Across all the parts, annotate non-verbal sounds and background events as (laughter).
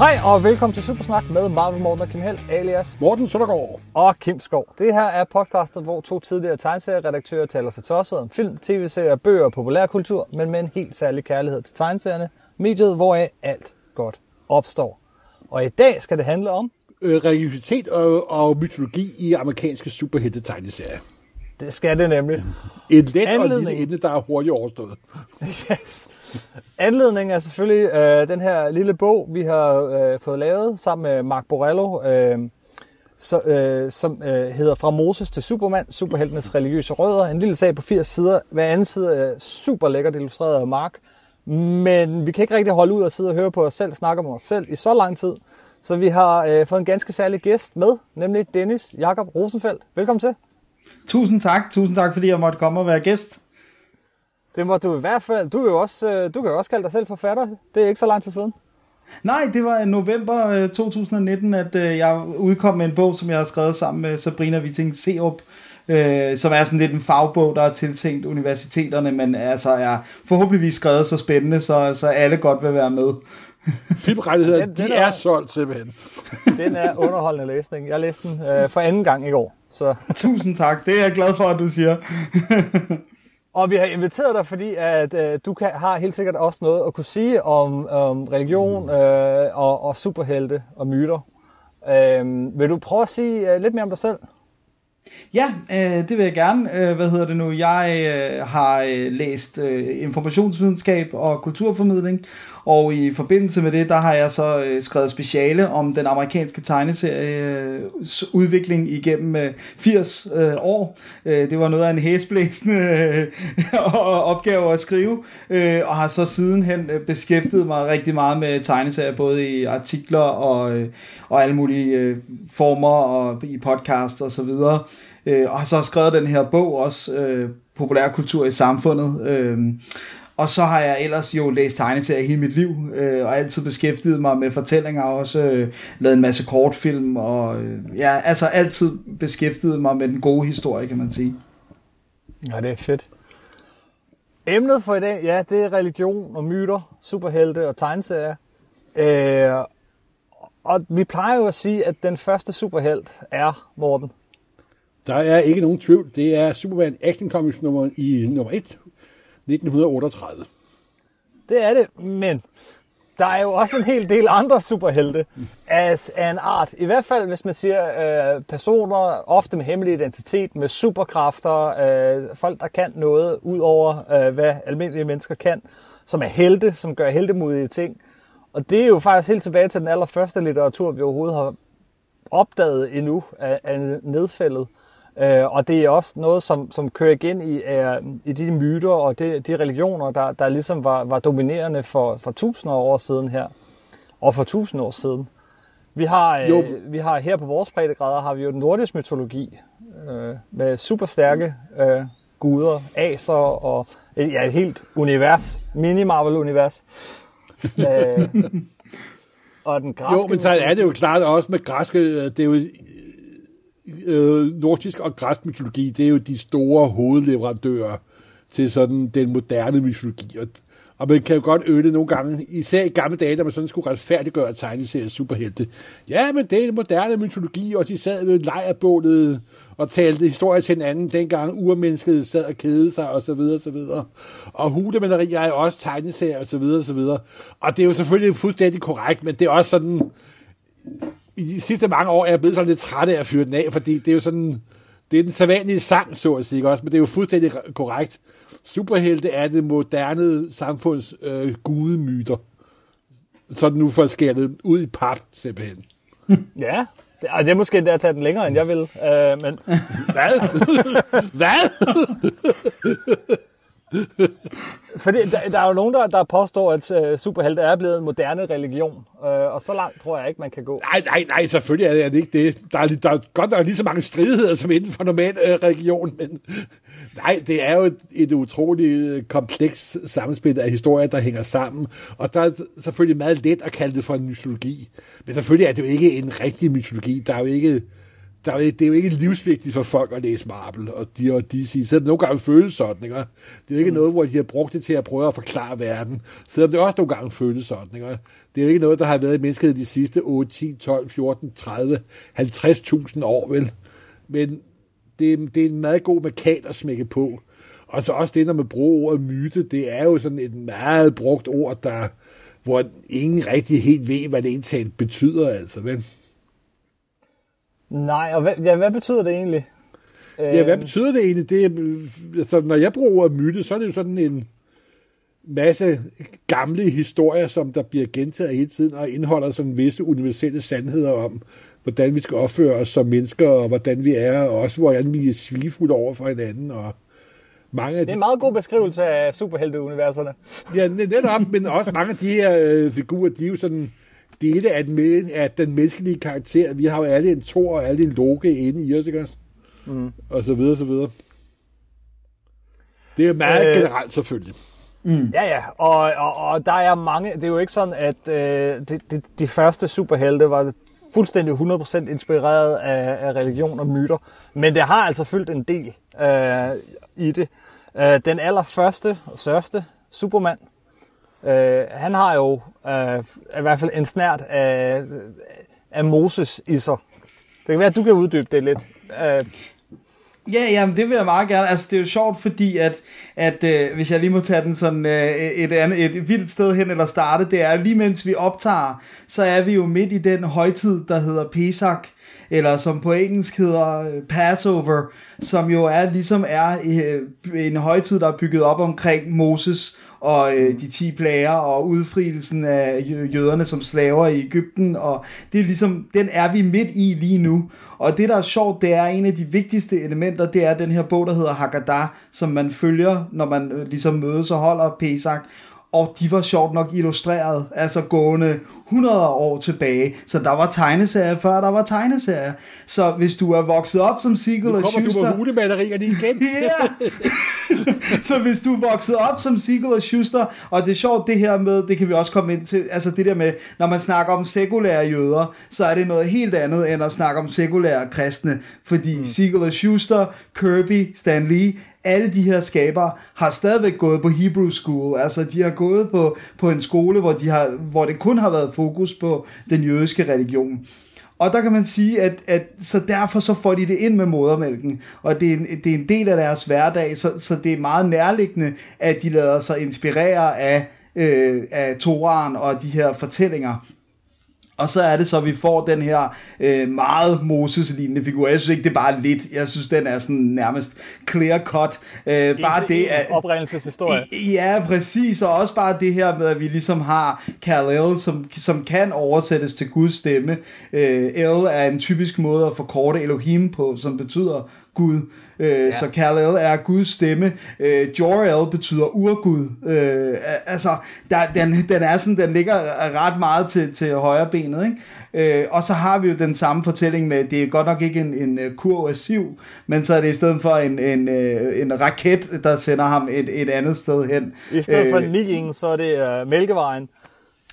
Hej og velkommen til Supersnak med Marvel Morten og Kim Held, alias Morten Søndergaard. og Kim Skov. Det her er podcastet, hvor to tidligere tegneserieredaktører taler sig tosset om film, tv-serier, bøger og populærkultur, men med en helt særlig kærlighed til tegneserierne, mediet, hvoraf alt godt opstår. Og i dag skal det handle om, Øh, religiøsitet og, og mytologi i amerikanske superhelte-tegneserier. det skal det nemlig. Et let og Anledning. lille emne, der er hurtigt overstået. (laughs) Yes. Anledningen er selvfølgelig øh, den her lille bog, vi har øh, fået lavet sammen med Mark Borello, øh, så, øh, som øh, hedder Fra Moses til Superman, superheltenes religiøse rødder. En lille sag på 80 sider. Hver anden side er super lækkert illustreret af Mark. Men vi kan ikke rigtig holde ud og sidde og høre på os selv, snakke om os selv i så lang tid. Så vi har øh, fået en ganske særlig gæst med, nemlig Dennis Jakob Rosenfeldt. Velkommen til. Tusind tak. Tusind tak, fordi jeg måtte komme og være gæst. Det må du i hvert fald. Du, er jo også, øh, du kan jo også kalde dig selv forfatter. Det er ikke så lang tid siden. Nej, det var i november øh, 2019, at øh, jeg udkom med en bog, som jeg har skrevet sammen med Sabrina Witting Serup, øh, som er sådan lidt en fagbog, der er tiltænkt universiteterne, men altså er forhåbentligvis skrevet så spændende, så, så alle godt vil være med. (laughs) Filmrettigheder, Den- den de er- er solgt simpelthen. (laughs) Den er underholdende læsning. Jeg læste den øh, for anden gang i går. Så. Tusind tak. Det er jeg glad for, at du siger. (laughs) Og vi har inviteret dig, fordi at, øh, du kan, har helt sikkert også noget at kunne sige om, om religion øh, og, og superhelte og myter. Øh, vil du prøve at sige øh, lidt mere om dig selv? Ja, øh, det vil jeg gerne. Øh, hvad hedder det nu? Jeg øh, har øh, læst øh, informationsvidenskab og kulturformidling, og i forbindelse med det, der har jeg så øh, skrevet speciale om den amerikanske tegneseries øh, udvikling igennem øh, 80 øh, år. Øh, det var noget af en hæsblæsende øh, (laughs) opgave at skrive, øh, og har så sidenhen øh, beskæftiget mig rigtig meget med tegneserier, både i artikler og, øh, og alle mulige øh, former, og i podcast og så videre. Øh, og har så skrevet den her bog også, øh, Populærkultur i samfundet. Øh, og så har jeg ellers jo læst tegneserier hele mit liv, øh, og altid beskæftiget mig med fortællinger, og også øh, lavet en masse kortfilm, og øh, ja, altså altid beskæftiget mig med den gode historie, kan man sige. Ja, det er fedt. Emnet for i dag, ja, det er religion og myter, superhelte og tegneserier. Øh, og vi plejer jo at sige, at den første superhelt er Morten. Der er ikke nogen tvivl. Det er Superman Action Comics nummer, i nummer 1, 1938. Det er det, men der er jo også en hel del andre superhelte as af en art. I hvert fald, hvis man siger øh, personer, ofte med hemmelig identitet, med superkræfter, øh, folk, der kan noget ud over, øh, hvad almindelige mennesker kan, som er helte, som gør heltemodige ting. Og det er jo faktisk helt tilbage til den allerførste litteratur, vi overhovedet har opdaget endnu af, af nedfældet. Øh, og det er også noget, som, som kører igen i, uh, i de myter og de, de religioner, der, der ligesom var, var dominerende for, for tusinder år siden her. Og for tusind år siden. Vi har, Jo. øh, vi har her på vores breddegrader har vi jo den nordisk mytologi øh, med super stærke øh, guder, aser og et, ja, et helt univers, mini-Marvel-univers. (laughs) øh, og den græske Jo, men så er det jo klart også med græske, øh, det er jo øh, nordisk og græsk mytologi, det er jo de store hovedleverandører til sådan den moderne mytologi. Og, og man kan jo godt øve det nogle gange, især i gamle dage, da man sådan skulle retfærdiggøre tegneserier superhelte. Ja, men det er den moderne mytologi, og de sad ved lejrbålet og talte historier til hinanden, dengang urmennesket sad og kede sig, og så videre, og så videre. Og hulemænderi er jo også tegneserier, og så videre, og så videre. Og det er jo selvfølgelig fuldstændig korrekt, men det er også sådan, i de sidste mange år er jeg blevet sådan lidt træt af at fyre den af, fordi det er jo sådan, det er den sædvanlige sang, så at sige, også? men det er jo fuldstændig korrekt. Superhelte er det moderne samfunds øh, gudemyter. Sådan nu for at skære det ud i pap, simpelthen. (laughs) Ja, det, ej, det er måske endda at tage den længere, end jeg vil. Øh, men Hvad? (laughs) Hvad? (laughs) (laughs) fordi der, der er jo nogen, der, der påstår, at uh, superhelte er blevet en moderne religion. uh, og så langt tror jeg ikke, man kan gå. Nej, nej, nej, selvfølgelig er det, ikke det. Der er, der er godt, nok lige så mange stridigheder som inden for normal uh, religion, men (laughs) nej, det er jo et, et utroligt komplekst kompleks sammenspil af historier, der hænger sammen, og der er selvfølgelig meget let at kalde det for en mytologi, men selvfølgelig er det jo ikke en rigtig mytologi. Der er jo ikke, der er, det er jo ikke livsvigtigt for folk at læse Marvel og de og DC, selvom det nogle gange føles sådan, ikke? Det er ikke mm. noget, hvor de har brugt det til at prøve at forklare verden, selvom det også nogle gange føles sådan, ikke? Det er jo ikke noget, der har været i mennesket de sidste 8, 10, 12, 14, 30, 50.000 år, vel? Men det, det er en meget god markat at smække på. Og så også det, når man bruger ordet myte, det er jo sådan et meget brugt ord, der, hvor ingen rigtig helt ved, hvad det egentlig betyder, altså, vel? Nej, og hvad, ja, hvad betyder det egentlig? Ja, hvad øhm. betyder det egentlig? Det er, altså, når jeg bruger ordet myte, så er det jo sådan en masse gamle historier, som der bliver gentaget hele tiden, og indeholder sådan visse universelle sandheder om, hvordan vi skal opføre os som mennesker, og hvordan vi er, og også hvordan vi er svigefulde over for hinanden, og mange af de... Det er en meget god beskrivelse af superhelteuniverserne. Ja, netop, men også mange af de her øh, figurer, de er jo sådan dele af den, af den menneskelige karakter. Vi har jo alle en Thor og alle en Loke inde i os, ikke også? Mm. Og så videre, så videre. Det er meget øh, generelt selvfølgelig. Mm. Ja, ja, og, og, og der er mange, det er jo ikke sådan, at øh, de, de, de første superhelte var fuldstændig 100% inspireret af, af religion og myter, men det har altså fyldt en del øh, i det. Øh, den allerførste og største Superman, øh, han har jo øh, i hvert fald en snært af, af Moses i sig. Det kan være, at du kan uddybe det lidt. Øh, Ja, jamen, det vil jeg meget gerne. Altså, det er jo sjovt, fordi at, at øh, hvis jeg lige må tage den sådan øh, et, andet, et vildt sted hen eller starte, det er lige mens vi optager, så er vi jo midt i den højtid, der hedder Pesach, eller som på engelsk hedder øh, Passover, som jo er ligesom er øh, en højtid, der er bygget op omkring Moses og øh, de 10 plager og udfrielsen af jøderne som slaver i Ægypten og det er ligesom den er vi midt i lige nu. Og det der er sjovt det er en af de vigtigste elementer det er den her bog der hedder Haggadah som man følger når man øh, ligesom mødes og holder Pesach og de var sjovt nok illustreret, altså gående 100 år tilbage. Så der var tegneserier før der var tegneserier. Så hvis du er vokset op som Sigurd og Schuster... Nu kommer du med hulemalerierne igen. (laughs) ja! så hvis du er vokset op som Sigurd og Schuster, og det er sjovt det her med, det kan vi også komme ind til, altså det der med, når man snakker om sekulære jøder, så er det noget helt andet end at snakke om sekulære kristne, fordi mm. Sigurd og Schuster, Kirby, Stan Lee, alle de her skabere har stadigvæk gået på Hebrew School. Altså, de har gået på, på en skole, hvor, de har, hvor det kun har været fokus på den jødiske religion. Og der kan man sige, at, at så derfor så får de det ind med modermælken, og det er en, det er en del af deres hverdag, så, så det er meget nærliggende, at de lader sig inspirere af, øh, af Toran og de her fortællinger. Og så er det så, at vi får den her øh, meget Moses-lignende figur. Jeg synes ikke, det er bare lidt. Jeg synes, den er sådan nærmest clear-cut. Øh, bare det at... Oprindelseshistorie. Ja, præcis. Og også bare det her med, at vi ligesom har Kal-El, som, som kan oversættes til Guds stemme. Øh, El er en typisk måde at forkorte Elohim på, som betyder Gud. Øh, ja. Så Kal-El er Guds stemme. Øh, Jor-El betyder urgud. Øh, altså, der, den, den er sådan, den ligger ret meget til, til højre benet, ikke? Øh, og så har vi jo den samme fortælling med, det er godt nok ikke en, en øh, kurv af siv, men så er det i stedet for en, en, øh, en raket, der sender ham et, et andet sted hen. I stedet for øh, Niling, så er det uh, Mælkevejen.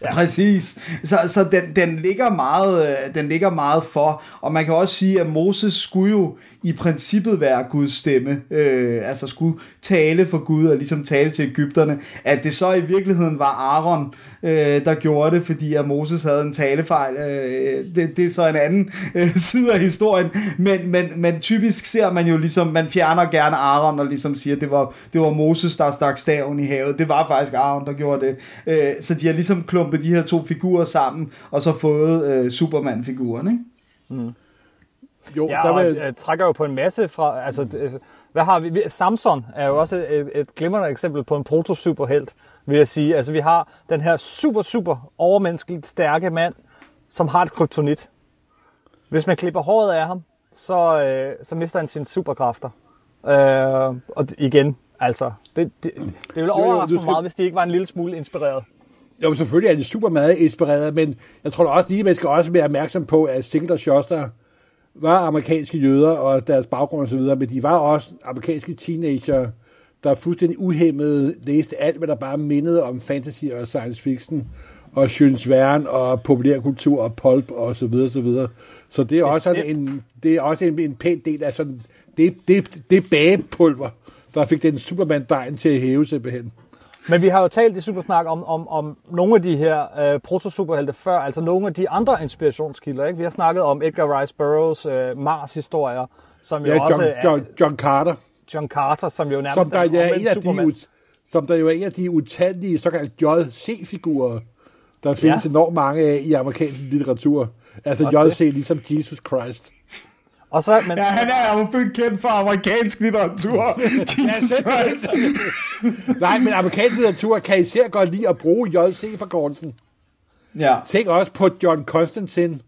Ja. Præcis. Så, så den, den, ligger meget, den ligger meget for, og man kan også sige, at Moses skulle jo i princippet være Guds stemme, øh, altså skulle tale for Gud og ligesom tale til Ægypterne, at det så i virkeligheden var Aaron, øh, der gjorde det, fordi at Moses havde en talefejl. Øh, det, det er så en anden øh, (laughs) side af historien, men, men, men typisk ser man jo ligesom, man fjerner gerne Aaron og ligesom siger, at det var, det var Moses, der stak staven i havet. Det var faktisk Aaron, der gjorde det. Øh, så de har ligesom klumpet de her to figurer sammen, og så fået øh, Superman-figuren, ikke? Mm. Jo, ja, der vil... og trækker jo på en masse fra, altså, hvad har vi? Samson er jo også et, et glimrende eksempel på en proto-superhelt, vil jeg sige. Altså, vi har den her super, super overmenneskeligt stærke mand, som har et kryptonit. Hvis man klipper håret af ham, så, øh, så mister han sine superkræfter. Øh, og igen, altså, det, det, det ville overraske mig skal... meget, hvis de ikke var en lille smule inspireret. Jo, selvfølgelig er det super meget inspireret, men jeg tror da også lige, man skal også være opmærksom på, at Sigurd og Sjoster var amerikanske jøder og deres baggrund osv., men de var også amerikanske teenager, der fuldstændig uhemmet læste alt, hvad der bare mindede om fantasy og science fiction, og Jules Verne og populærkultur og pulp og så videre, så videre. Så det er også sådan en, det er også en, en pæn del af sådan, det, det, det bagepulver, der fik den Superman-dejen til at hæve simpelthen. Men vi har jo talt i Supersnak om, om, om nogle af de her øh, proto-superhelte før, altså nogle af de andre inspirationskilder. Ikke? Vi har snakket om Edgar Rice Burroughs øh, Mars-historier, som jo Ja, også John, er John, John Carter, John Carter, som jo nærmest som der, er omvendt en af de, Superman. ut- som der jo er en af de utallige såkaldte JC-figurer, der findes Ja. enormt mange af i amerikansk litteratur. Altså Også JC ligesom Jesus Christ. Og så, men, Ja, han er jo kendt for amerikansk litteratur. (laughs) (laughs) Jesus Christ. Nej, men amerikansk litteratur kan især godt lide at bruge JC-forkortelsen. Ja. Tænk også på John Constantine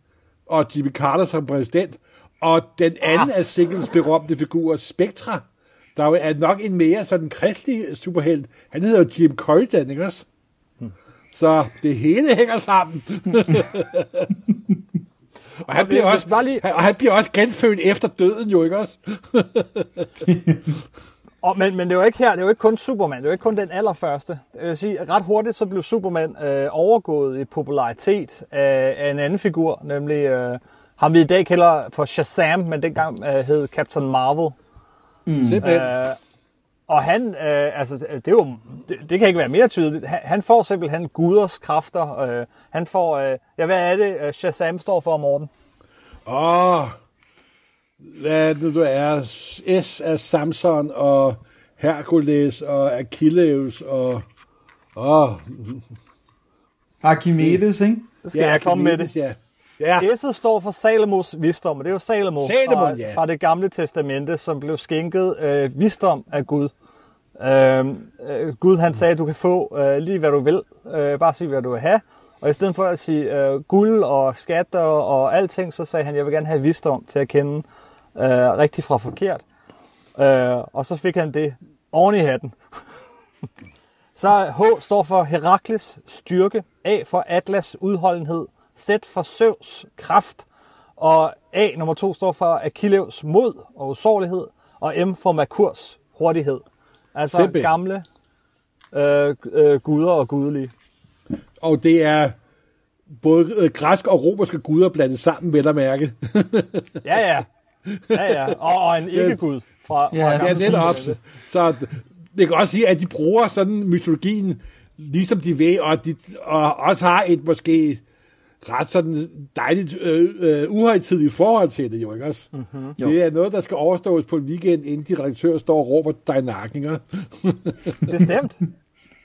og Jimmy Carter som præsident, og den anden af Sickles berømte figurer, Spectra, der jo er nok en mere sådan kristelig superhelt. Han hedder jo Jim Corrigan, ikke også? Så det hele hænger sammen. (laughs) og, han bliver hvis også, bare lige- og han bliver også genfødt efter døden, jo ikke også? (laughs) Og, men, men det er jo ikke her, det er jo ikke kun Superman, det er jo ikke kun den allerførste. Det vil sige, ret hurtigt så blev Superman øh, overgået i popularitet af, af en anden figur, nemlig øh, ham vi i dag kalder for Shazam, men dengang øh, hed Captain Marvel. Simpelthen. Øh, og han, øh, altså det, er jo, det, det kan ikke være mere tydeligt, han, han får simpelthen guders kræfter. Øh, han får, øh, ja hvad er det, øh, Shazam står for, Morten? Åh, hvad er det nu, du er? S er Samson og Hercules og Achilles og... Åh, Archimedes, ikke? Skal ja, jeg komme med det. Ja. Ja. S'et står for Salomos visdom, og det er jo Salomo, Salomon, fra, ja. fra det gamle testamente, som blev skænket øh, visdom af Gud. Øh, øh, Gud han sagde, at du kan få øh, lige hvad du vil, øh, bare sig hvad du vil have. Og i stedet for at sige øh, guld og skatter og alting, så sagde han, jeg vil gerne have visdom til at kende øh, rigtigt fra forkert. Øh, og så fik han det oven i hatten. (laughs) Så H står for Herakles styrke, A for Atlas udholdenhed, Z for Zeus kraft, og A nummer to står for Achilleus mod og usårlighed, og M for Merkurs hurtighed. Altså Simpelthen. gamle øh, øh, guder og gudelige. Og det er både øh, græsk og romerske guder blandet sammen, vel at mærke. (laughs) Ja, ja. Ja, ja. Og, og en ikke-gud fra, Ja, fra Ja, netop. Så det kan også sige, at de bruger sådan mytologien, ligesom de vil, og, de, og også har et måske ret sådan dejligt øh, øh, uhøjtidigt forhold til det, jo ikke også? Mm-hmm. Det er noget, der skal overstås på en weekend, inden de redaktører står og råber dig ikke? (laughs) Bestemt.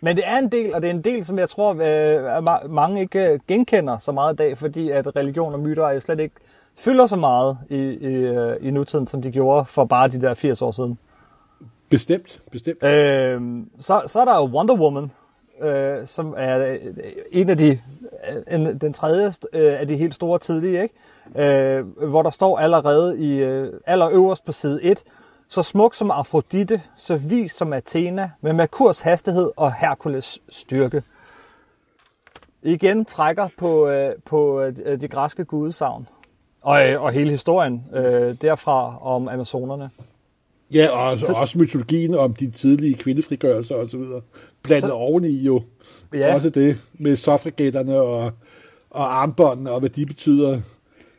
Men det er en del, og det er en del, som jeg tror, øh, ma- mange ikke øh, genkender så meget i dag, fordi at religion og myter er slet ikke fylder så meget i, i, øh, i nutiden, som de gjorde for bare de der 80 år siden. Bestemt, bestemt. Øh, så, så er der jo Wonder Woman, øh, som er øh, en af de, øh, en, den tredje øh, af de helt store tidlige, ikke? Øh, hvor der står allerede i øh, allerøverst på side 1, så smuk som Afrodite, så vis som Athena, med Merkurs hastighed og Herkules styrke. Igen trækker på, øh, på øh, de græske gudesavn. Og, øh, og hele historien øh, derfra om amazonerne. Ja, og så, også mytologien om de tidlige kvindefrigørelser og så videre. Blandet Så- oveni jo. Ja. Også det med soffrigetterne og, og armbåndene og hvad de betyder.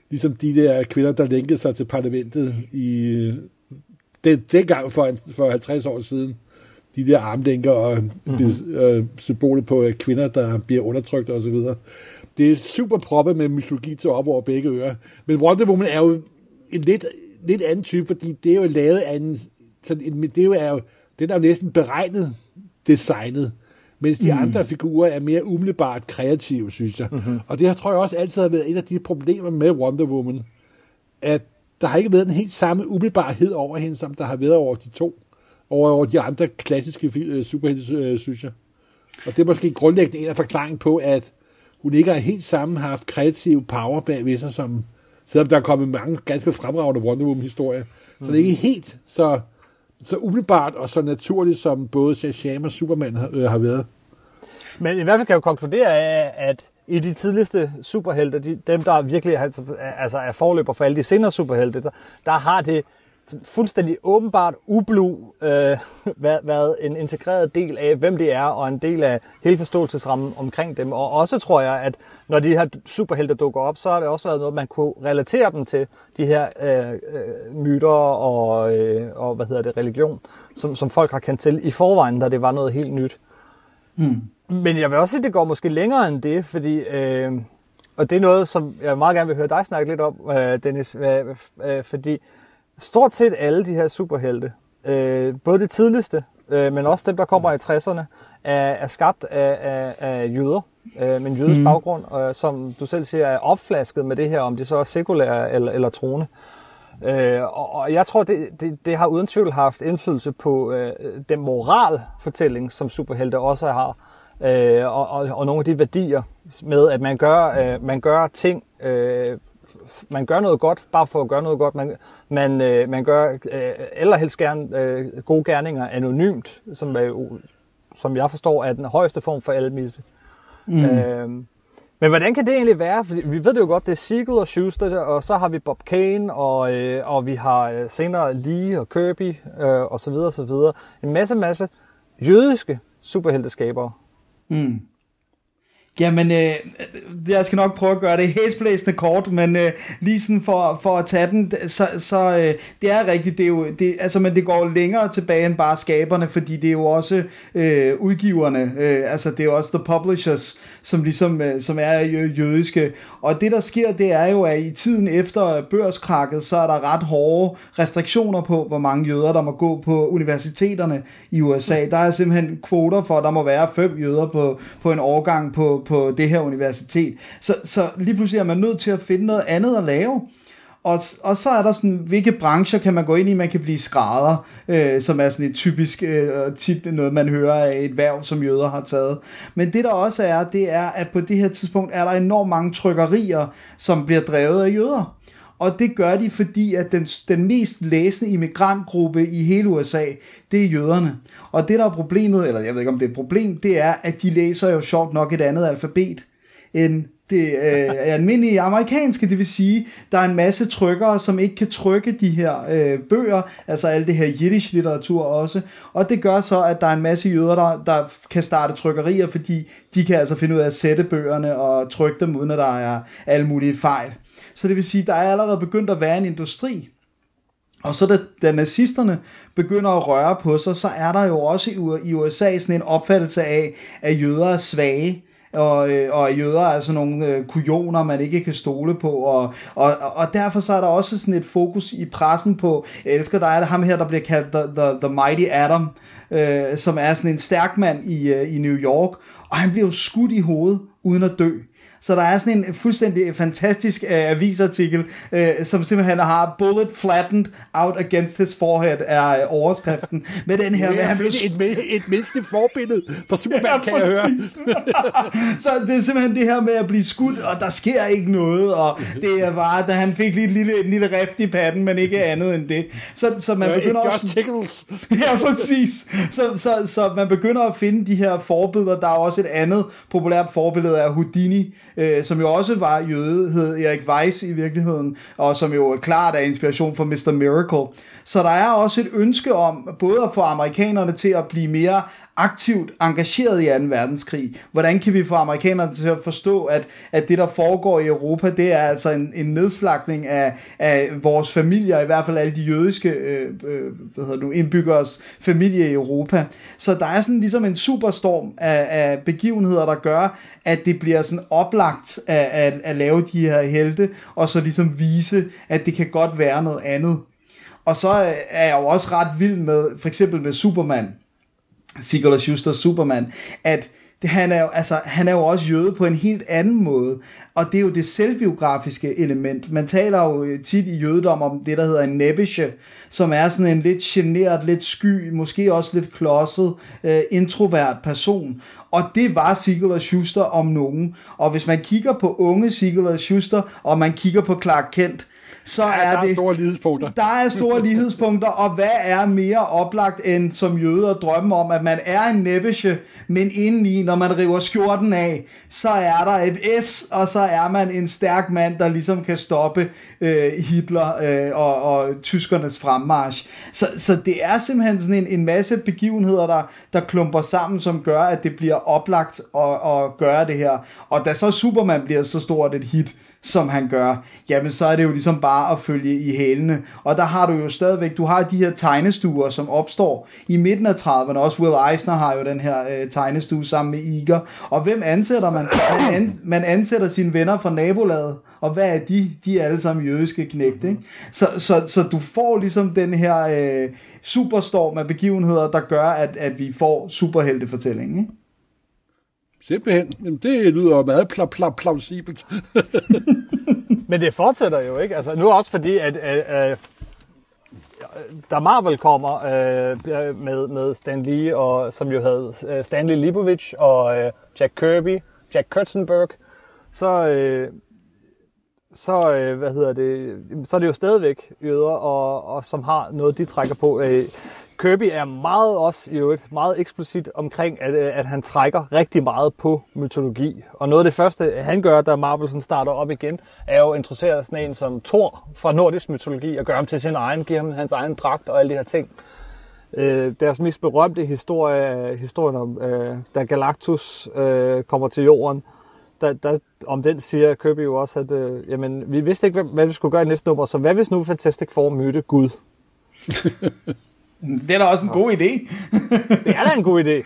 Ligesom de der kvinder, der lænkede sig til parlamentet i det, dengang for, for 50 år siden. De der armlænker og mm-hmm. øh, symbolet på kvinder, der bliver undertrykt og så videre. Det er super proppet med mytologi til op over begge ører. Men Wonder Woman er jo en lidt, lidt anden type, fordi det er jo lavet af en, sådan en det er jo, er jo, den er jo næsten beregnet designet, mens de mm. andre figurer er mere umiddelbart kreative, synes jeg. Mm-hmm. Og det har, tror jeg også altid har været et af de problemer med Wonder Woman, at der har ikke været den helt samme umiddelbarhed over hende, som der har været over de to, over, over de andre klassiske øh, superhelte, øh, synes jeg. Og det er måske grundlæggende en af forklaringen på, at hun ikke har helt samme haft kreativ power bagved sig, som, selvom der er kommet mange ganske fremragende Wonder Woman-historier. Så det er ikke helt så, så umiddelbart og så naturligt, som både Shazam og Superman har, øh, har været. Men i hvert fald kan jeg jo konkludere, at i de tidligste superhelte, de, dem der virkelig altså, altså er forløber for alle de senere superhelte, der, der har det fuldstændig åbenbart ublu øh, (laughs) været, været en integreret del af, hvem det er, og en del af hele forståelsesrammen omkring dem. Og også tror jeg, at når de her superhelte dukker op, så har det også været noget, man kunne relatere dem til, de her øh, øh, myter og, øh, og hvad hedder det, religion, som, som folk har kendt til i forvejen, da det var noget helt nyt. Mm. Men jeg vil også sige, at det går måske længere end det, fordi... Øh, og det er noget, som jeg meget gerne vil høre dig snakke lidt om, øh, Dennis, øh, øh, fordi stort set alle de her superhelte, øh, både det tidligste, øh, men også dem, der kommer i 60'erne, er, er skabt af, af, af jøder, øh, med en jødisk mm. baggrund, øh, som du selv siger, er opflasket med det her, om de så er sekulære eller, eller troende. Øh, og, og jeg tror, det, det, det har uden tvivl haft indflydelse på øh, den moralfortælling, som superhelte også har, øh, og, og, og nogle af de værdier med, at man gør, øh, man gør ting øh, man gør noget godt, bare for at gøre noget godt. Man, man, øh, man gør øh, helst gerne øh, gode gerninger anonymt, som, er, som jeg forstår er den højeste form for almisse. Mm. Øh, men hvordan kan det egentlig være? Fordi vi ved det jo godt, det er Siegel og Schuster, og så har vi Bob Kane, og, øh, og vi har øh, senere Lee og Kirby, øh, og så videre, og så videre. En masse, masse jødiske superhelteskabere. Mm. Jamen, øh, øh, jeg skal nok prøve at gøre det hæsblæsende kort, men øh, lige sådan for, for at tage den, så, så øh, det er rigtigt, det er jo, det, altså, men det går længere tilbage end bare skaberne, fordi det er jo også øh, udgiverne, øh, altså det er jo også the publishers, som ligesom, øh, som er jødiske, og det der sker, det er jo, at i tiden efter børskrakket, så er der ret hårde restriktioner på, hvor mange jøder, der må gå på universiteterne i USA. Der er simpelthen kvoter for, at der må være fem jøder på, på en årgang på, på det her universitet. Så, så lige pludselig er man nødt til at finde noget andet at lave. Og, og så er der sådan, hvilke brancher kan man gå ind i? Man kan blive skrædder, øh, som er sådan et typisk, øh, tit noget man hører af et værv, som jøder har taget. Men det der også er, det er, at på det her tidspunkt er der enormt mange trykkerier, som bliver drevet af jøder. Og det gør de, fordi at den, den mest læsende immigrantgruppe i hele USA, det er jøderne. Og det der er problemet, eller jeg ved ikke om det er et problem, det er, at de læser jo sjovt nok et andet alfabet end det øh, almindelige amerikanske, det vil sige, der er en masse trykkere, som ikke kan trykke de her øh, bøger, altså alt det her jiddisch litteratur også, og det gør så, at der er en masse jøder, der, der kan starte trykkerier, fordi de kan altså finde ud af at sætte bøgerne og trykke dem, uden at der er alle mulige fejl. Så det vil sige, der er allerede begyndt at være en industri. Og så da, da nazisterne begynder at røre på sig, så er der jo også i USA sådan en opfattelse af, at jøder er svage, og, øh, og jøder er sådan nogle øh, kujoner, man ikke kan stole på, og, og, og derfor så er der også sådan et fokus i pressen på, jeg elsker dig, er ham her, der bliver kaldt The, the, the Mighty Adam, øh, som er sådan en stærk mand i, øh, i New York, og han bliver jo skudt i hovedet uden at dø. Så der er sådan en fuldstændig fantastisk uh, avisartikel, uh, som simpelthen har bullet flattened out against his forehead, er uh, overskriften. Med den her... Ja, med, et, et, et menneskeligt forbillede for Superman, ja, kan jeg høre. (laughs) så det er simpelthen det her med at blive skudt, og der sker ikke noget, og det er bare, da han fik lige et lille, en lille rift i patten, men ikke andet end det. Så, så man begynder også... Just tickles. (laughs) ja, præcis. Så, så, så man begynder at finde de her forbilleder. Der er også et andet populært forbillede af Houdini, øh, som jo også var jøde, hed Erik Weiss i virkeligheden, og som jo klart er inspiration for Mr. Miracle. Så der er også et ønske om både at få amerikanerne til at blive mere aktivt engageret i 2. verdenskrig. Hvordan kan vi få amerikanerne til at forstå, at, at det, der foregår i Europa, det er altså en, en nedslagning af, af vores familier, i hvert fald alle de jødiske øh, øh, hvad hedder du, indbyggers familie i Europa. Så der er sådan ligesom en superstorm af, af begivenheder, der gør, at det bliver sådan oplagt at, at, at lave de her helte, og så ligesom vise, at det kan godt være noget andet. Og så er jeg jo også ret vild med, for eksempel med Superman, Sigurd og Schuster Superman, at det, han, er jo, altså, han er jo også jøde på en helt anden måde, og det er jo det selvbiografiske element. Man taler jo øh, tit i jødedom om det, der hedder en nebische, som er sådan en lidt generet, lidt sky, måske også lidt klodset, øh, introvert person. Og det var Sigurd og Schuster om nogen. Og hvis man kigger på unge Sigurd og Schuster, og man kigger på Clark Kent, så Ja, er der er det... store lighedspunkter. Der er store lighedspunkter, og hvad er mere oplagt end som jøde at drømme om, at man er en næbbesje, men indeni, når man river skjorten af, så er der et S, og så er man en stærk mand, der ligesom kan stoppe øh, Hitler øh, og, og tyskernes fremmarsch. Så, så det er simpelthen sådan en, en masse begivenheder, der, der klumper sammen, som gør, at det bliver oplagt at, at gøre det her. Og da så Superman bliver så stort et hit, som han gør, jamen så er det jo ligesom bare at følge i hælene. Og der har du jo stadigvæk, du har de her tegnestuer, som opstår i midten af 30'erne. Også Will Eisner har jo den her øh, tegnestue sammen med Iger. Og hvem ansætter man? Man, man ansætter sine venner fra nabolaget. Og hvad er de? De er alle sammen jødiske knægte. Ikke? Så, så, så du får ligesom den her øh, superstorm af begivenheder, der gør, at, at vi får superheltefortællingen. Ikke? Simpelthen. Jamen, det lyder meget pla- pla- plausibelt. (laughs) Men det fortsætter jo ikke. Altså, nu også fordi, at at, at da Marvel kommer øh, øh med, med Stan Lee, og, som jo havde øh, Stanley Leibovich og øh, Jack Kirby, Jack Kurtzenberg, så, øh, så, øh, hvad hedder det, så er det jo stadigvæk jøder, og, og som har noget, de trækker på. Øh, Kirby er meget også i øvrigt meget eksplicit omkring, at, øh, at han trækker rigtig meget på mytologi. Og noget af det første, han gør, da Marvel sådan starter op igen, er jo at introducere sådan en som Thor fra nordisk mytologi og gøre ham til sin egen, give ham hans egen dragt og alle de her ting. Øh, deres mest berømte historie, historien om, øh, da Galactus øh, kommer til jorden, der, der, om den siger Kirby jo også, at øh, jamen, vi vidste ikke, hvad, hvad vi skulle gøre i næste nummer, så hvad hvis nu Fantastic Four mødte Gud? (laughs) Det er da også en god idé. Det er da en god idé.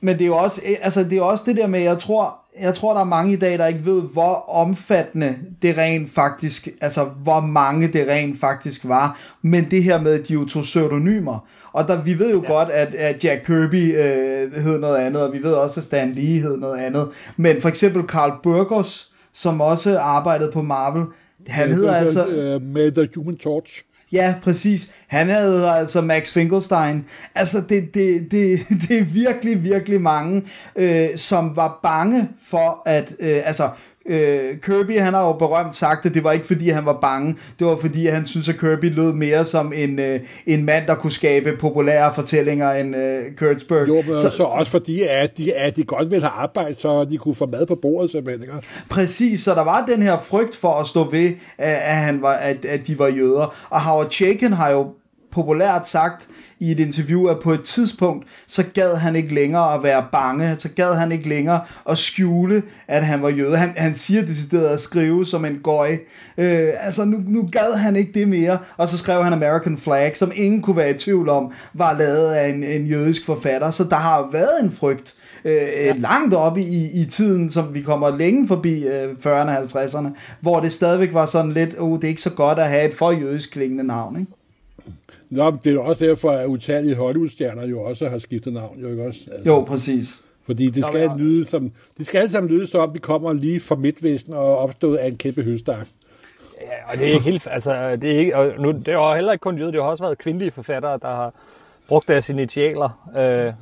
Men det er jo også, altså det er også det der med, jeg tror, jeg tror, der er mange i dag, der ikke ved, hvor omfattende det rent faktisk, altså hvor mange det rent faktisk var. Men det her med, at de jo tog pseudonymer. Og der, vi ved jo ja. godt, at, at Jack Kirby øh, hed noget andet, og vi ved også, at Stan Lee hed noget andet. Men for eksempel Carl Burgos, som også arbejdede på Marvel, han hedder altså... Uh, med The Human Torch. Ja, præcis. Han havde altså Max Finkelstein. Altså, det, det, det, (laughs) det er virkelig, virkelig mange, øh, som var bange for, at... Øh, altså, øh, Kirby, han har jo berømt sagt, at det var ikke fordi, han var bange. Det var fordi, han synes, at Kirby lød mere som en, øh, en mand, der kunne skabe populære fortællinger end øh, Kurtzberg. Jo, men så, så også fordi, at de, at de godt ville have arbejde, så de kunne få mad på bordet, simpelthen. Ikke? Præcis, så der var den her frygt for at stå ved, at, han var, at, at de var jøder. Og Howard Chaykin har jo populært sagt i et interview, at på et tidspunkt, så gad han ikke længere at være bange, så gad han ikke længere at skjule, at han var jøde. Han, han siger decideret at skrive som en gøj. Øh, altså, nu, nu gad han ikke det mere, og så skrev han American Flag, som ingen kunne være i tvivl om, var lavet af en, en jødisk forfatter. Så der har været en frygt øh, ja. langt op i, i tiden, som vi kommer længe forbi øh, 40'erne og 50'erne, hvor det stadigvæk var sådan lidt, oh, det er ikke så godt at have et for jødisk klingende navn, ikke? Nå, det er jo også derfor, at utallige Hollywood-stjerner jo også har skiftet navn, jo ikke også? Altså, Jo, præcis. Fordi det skal, lyde som, det skal alle sammen lyde som om, de kommer lige fra Midtvesten og opstået af en kæmpe høstak. Ja, og det er ikke helt, altså, det er ikke, og nu, det har heller ikke kun jøder, det har også været kvindelige forfattere, der har brugt deres initialer, øh,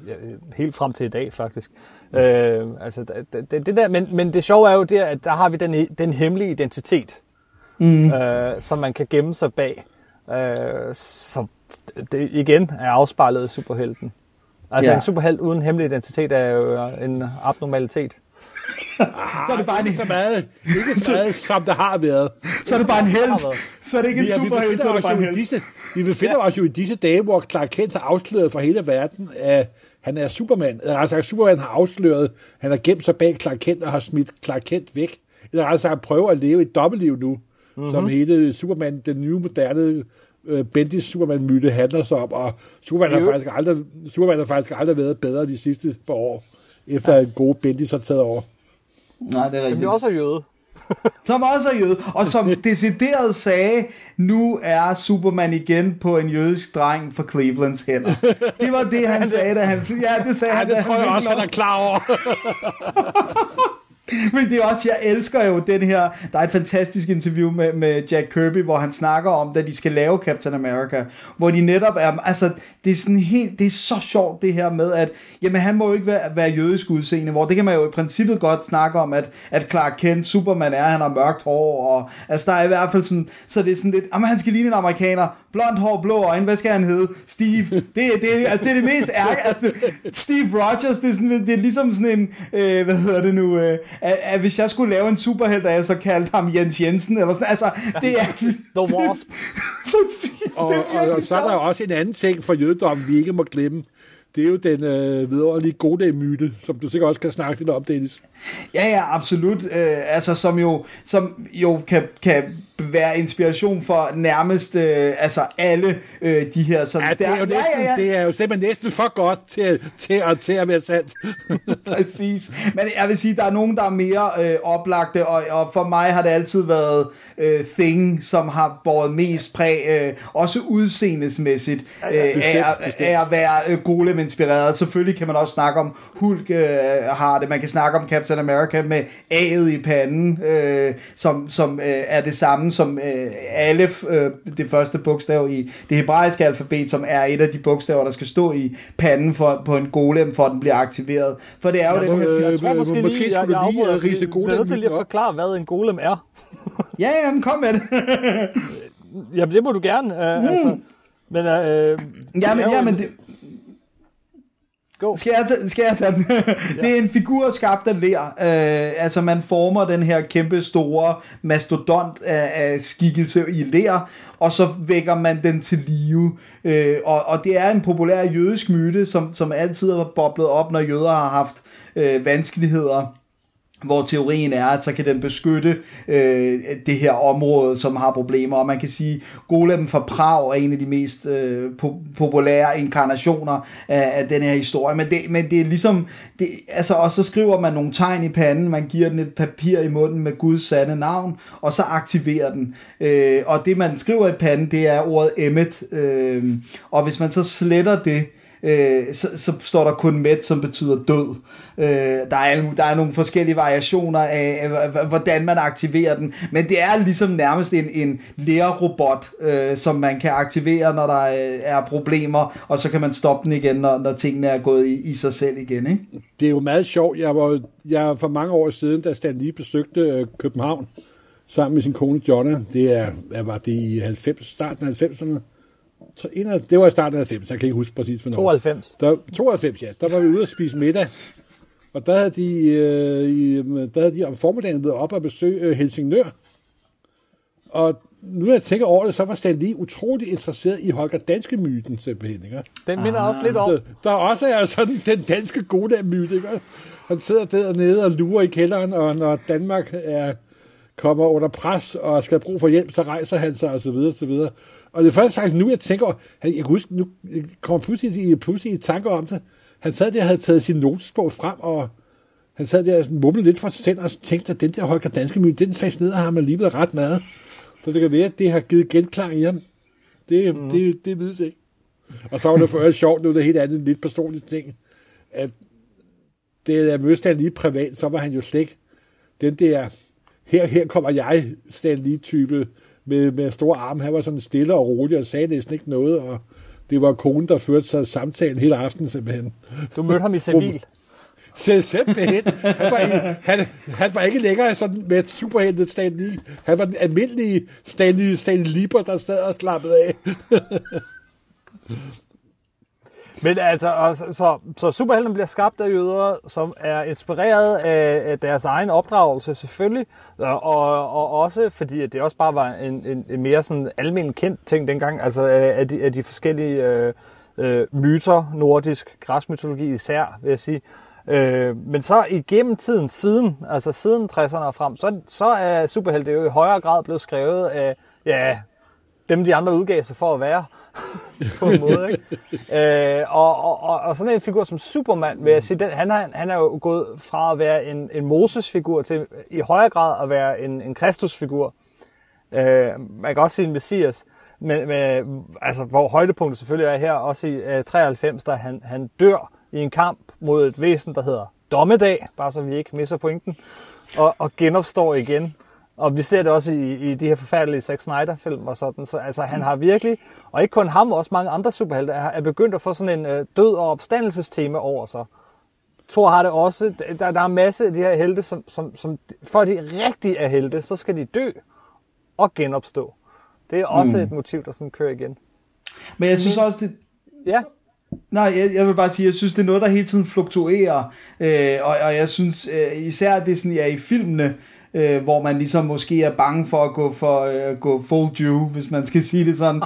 helt frem til i dag faktisk. Øh, altså, det, det, det der, men, men det sjove er jo der, at der har vi den, den hemmelige identitet, mm. øh, som man kan gemme sig bag, øh, som det igen er afspejlet superhelten. Altså Ja. en superhelt uden hemmelig identitet er jo en abnormalitet. Så er det bare en, Ikke så meget, ikke så meget som der har været. så er det bare en held. Været. Så er det ikke en superheld, så befinder er det bare en held. disse, vi befinder os jo i disse dage, hvor Clark Kent har afsløret for hele verden, at han er Superman. Eller altså, Superman har afsløret, han har gemt sig bag Clark Kent og har smidt Clark Kent væk. Eller altså, han prøver at leve et dobbeltliv nu, mm-hmm. som hele Superman, den nye moderne øh, Bendis Superman-myte handler sig om, og Superman har, faktisk aldrig, Superman har faktisk aldrig været bedre de sidste par år, efter en god Bendis har taget over. Nej, det er Som rigtigt. jo også er jøde. (laughs) Som også er jøde, og som (laughs) decideret sagde, nu er Superman igen på en jødisk dreng for Clevelands hænder. Det var det, han (laughs) sagde, da han... Ja, det sagde Ja, han, det tror jeg også, han er klar over. Men det er også, jeg elsker jo den her, der er et fantastisk interview med, med Jack Kirby, hvor han snakker om, da de skal lave Captain America, hvor de netop er, altså, det er sådan helt, det er så sjovt det her med, at, jamen han må jo ikke være, være jødisk udseende, hvor det kan man jo i princippet godt snakke om, at, at Clark Kent, Superman er, han har mørkt hår, og altså der er i hvert fald sådan, så det er sådan lidt, jamen han skal ligne en amerikaner, blond hår, blå øjne, hvad skal han hedde? Steve. Det, det, altså, det er det mest ærge, (laughs) altså, Steve Rogers, det er, sådan, det er ligesom sådan en, øh, hvad hedder det nu, øh, at, at, hvis jeg skulle lave en superhelt, jeg så kaldte ham Jens Jensen, eller sådan, altså, det er... (laughs) The Wasp. (laughs) Præcis, Og, det er og, og så er der jo også en anden ting for jødedom, vi ikke må glemme. Det er jo den øh, vidunderlige gode som du sikkert også kan snakke lidt om, Dennis. Ja, ja, absolut. Øh, altså, som jo, som jo kan, kan være inspiration for nærmest øh, altså alle øh, de her sådan Ja, det er, jo næsten, ja, ja, ja. det er jo simpelthen næsten for godt til, til, at, til at være sandt. (laughs) Præcis. Men jeg vil sige, der er nogen, der er mere øh, oplagte, og, og for mig har det altid været øh, Thing, som har båret mest præg, øh, også udseendesmæssigt, øh, af, at- af at være øh, Golem-inspireret. Selvfølgelig kan man også snakke om Hulk øh, har det, man kan snakke om Captain America med A'et i panden, øh, som, som øh, er det samme som øh, Alef, øh, det første bogstav i det hebraiske alfabet, som er et af de bogstaver, der skal stå i panden for, på en golem, for at den bliver aktiveret. For det er jo Jeg den tror, her... øh, jeg tror øh, måske, måske lige, jeg, skulle jeg afbryder, øh, fordi vi bliver nødt til lige at forklare, hvad en golem er. (laughs) Ja, ja, men kom med det. (laughs) Jamen, det må du gerne. Uh, Hmm. altså, men, uh, ja, men, ja, men det, Go. Skal jeg, tage, skal jeg tage den? (laughs) det er en figur skabt af ler. Øh, altså man former den her kæmpe store mastodont af, af skikkelse i ler, og så vækker man den til live. Øh, og, og det er en populær jødisk myte, som, som altid har boblet op, når jøder har haft øh, vanskeligheder hvor teorien er, at så kan den beskytte øh, det her område, som har problemer. Og man kan sige, Golem fra Prag er en af de mest øh, po- populære inkarnationer af, af den her historie. Men det, men det er ligesom, det, altså, og så skriver man nogle tegn i panden, man giver den et papir i munden med Guds sande navn, og så aktiverer den. Øh, og det man skriver i panden, det er ordet Emmet. Øh, og hvis man så sletter det, øh, Øh, så, så står der kun med, som betyder død. Øh, der, er, der er nogle forskellige variationer af, hvordan man aktiverer den, men det er ligesom nærmest en, en lærerobot, øh, som man kan aktivere, når der øh, er problemer, og så kan man stoppe den igen, når, når tingene er gået i, i sig selv igen. Ikke? Det er jo meget sjovt. Jeg var, jeg for mange år siden, da Stan lige besøgte øh, København, sammen med sin kone Jonna, det er, hvad var det i 90, starten af 90'erne? Det var i starten af 90'erne, jeg kan ikke huske præcis, hvornår. 92. Der, 92, ja. Der var vi ude at spise middag. Og der havde de, øh, i, der havde de om formiddagen været op og besøge øh, Helsingør. Og nu når jeg tænker over det, så var Stan lige utrolig interesseret i Holger Danske myten simpelthen. Ikke? Den minder også lidt om. Så der også er sådan den danske gode myte. Ikke? Han sidder dernede og lurer i kælderen, og når Danmark er, kommer under pres og skal bruge for hjælp, så rejser han sig og så videre, så videre. Og det er først sagt nu, jeg tænker, han, jeg kan huske, nu kommer pludselig, i- pludselig i tanker om det. Han sad der og havde taget sin notesbog frem, og han sad der og mumlede lidt for sig selv, og tænkte, at den der Holger Danske myte, den fascinerede ham alligevel ret meget. Så det kan være, at det har givet genklang i ham. Det, mm. det, det vides ikke. Og så var det for øvrigt sjovt, nu er det helt andet lidt personligt ting, at det jeg mødte Stan lige privat, så var han jo slet ikke den der, her, her kommer jeg, Stan lige type med, med store arme. Han var sådan stille og rolig og sagde næsten ikke noget, og det var konen, der førte sig samtalen hele aftenen simpelthen. Du mødte ham i civil. Selv simpelthen. Han var, ikke, han, han var ikke længere sådan med et superheltet Stan Lee. Han var den almindelige Stan Lee, Stan Lieber, der sad og slappede af. Men altså, og, så, så, superhelten bliver skabt af jøder, som er inspireret af, af deres egen opdragelse selvfølgelig, og, og, også fordi at det også bare var en, en, en mere sådan almen kendt ting dengang, altså af, af, de, af de forskellige øh, øh, myter, nordisk græsmytologi især, vil jeg sige. Øh, men så igennem tiden siden, altså siden 60'erne og frem, så, så er superhelte jo i højere grad blevet skrevet af, ja, dem de andre udgav sig for at være, (laughs) på en måde. Ikke? Øh, og, og, og, og sådan en figur som Superman, vil jeg sige, den, han, er, han er jo gået fra at være en, en Moses-figur til i højere grad at være en, en Kristus-figur. Øh, man kan også sige en Messias, men, men altså, hvor højdepunktet selvfølgelig er her, også i øh, 93, da han, han dør i en kamp mod et væsen, der hedder Dommedag, bare så vi ikke misser pointen. og, og genopstår igen. Og vi ser det også i, i de her forfærdelige Zack Snyder-film og sådan. Så altså, han har virkelig, og ikke kun ham, også mange andre superhelte, er, begyndt at få sådan en øh, død- og opstandelsestema over sig. Thor har det også. Der, der er masse af de her helte, som, som, som for de rigtige er helte, så skal de dø og genopstå. Det er også mm. et motiv, der sådan kører igen. Men jeg synes også, det, Ja, Nej, jeg, jeg vil bare sige, jeg synes, det er noget, der hele tiden fluktuerer, øh, og, og jeg synes øh, især, det er sådan, ja, i filmene, øh, hvor man ligesom måske er bange for at gå for øh, gå full Jew, hvis man skal sige det sådan.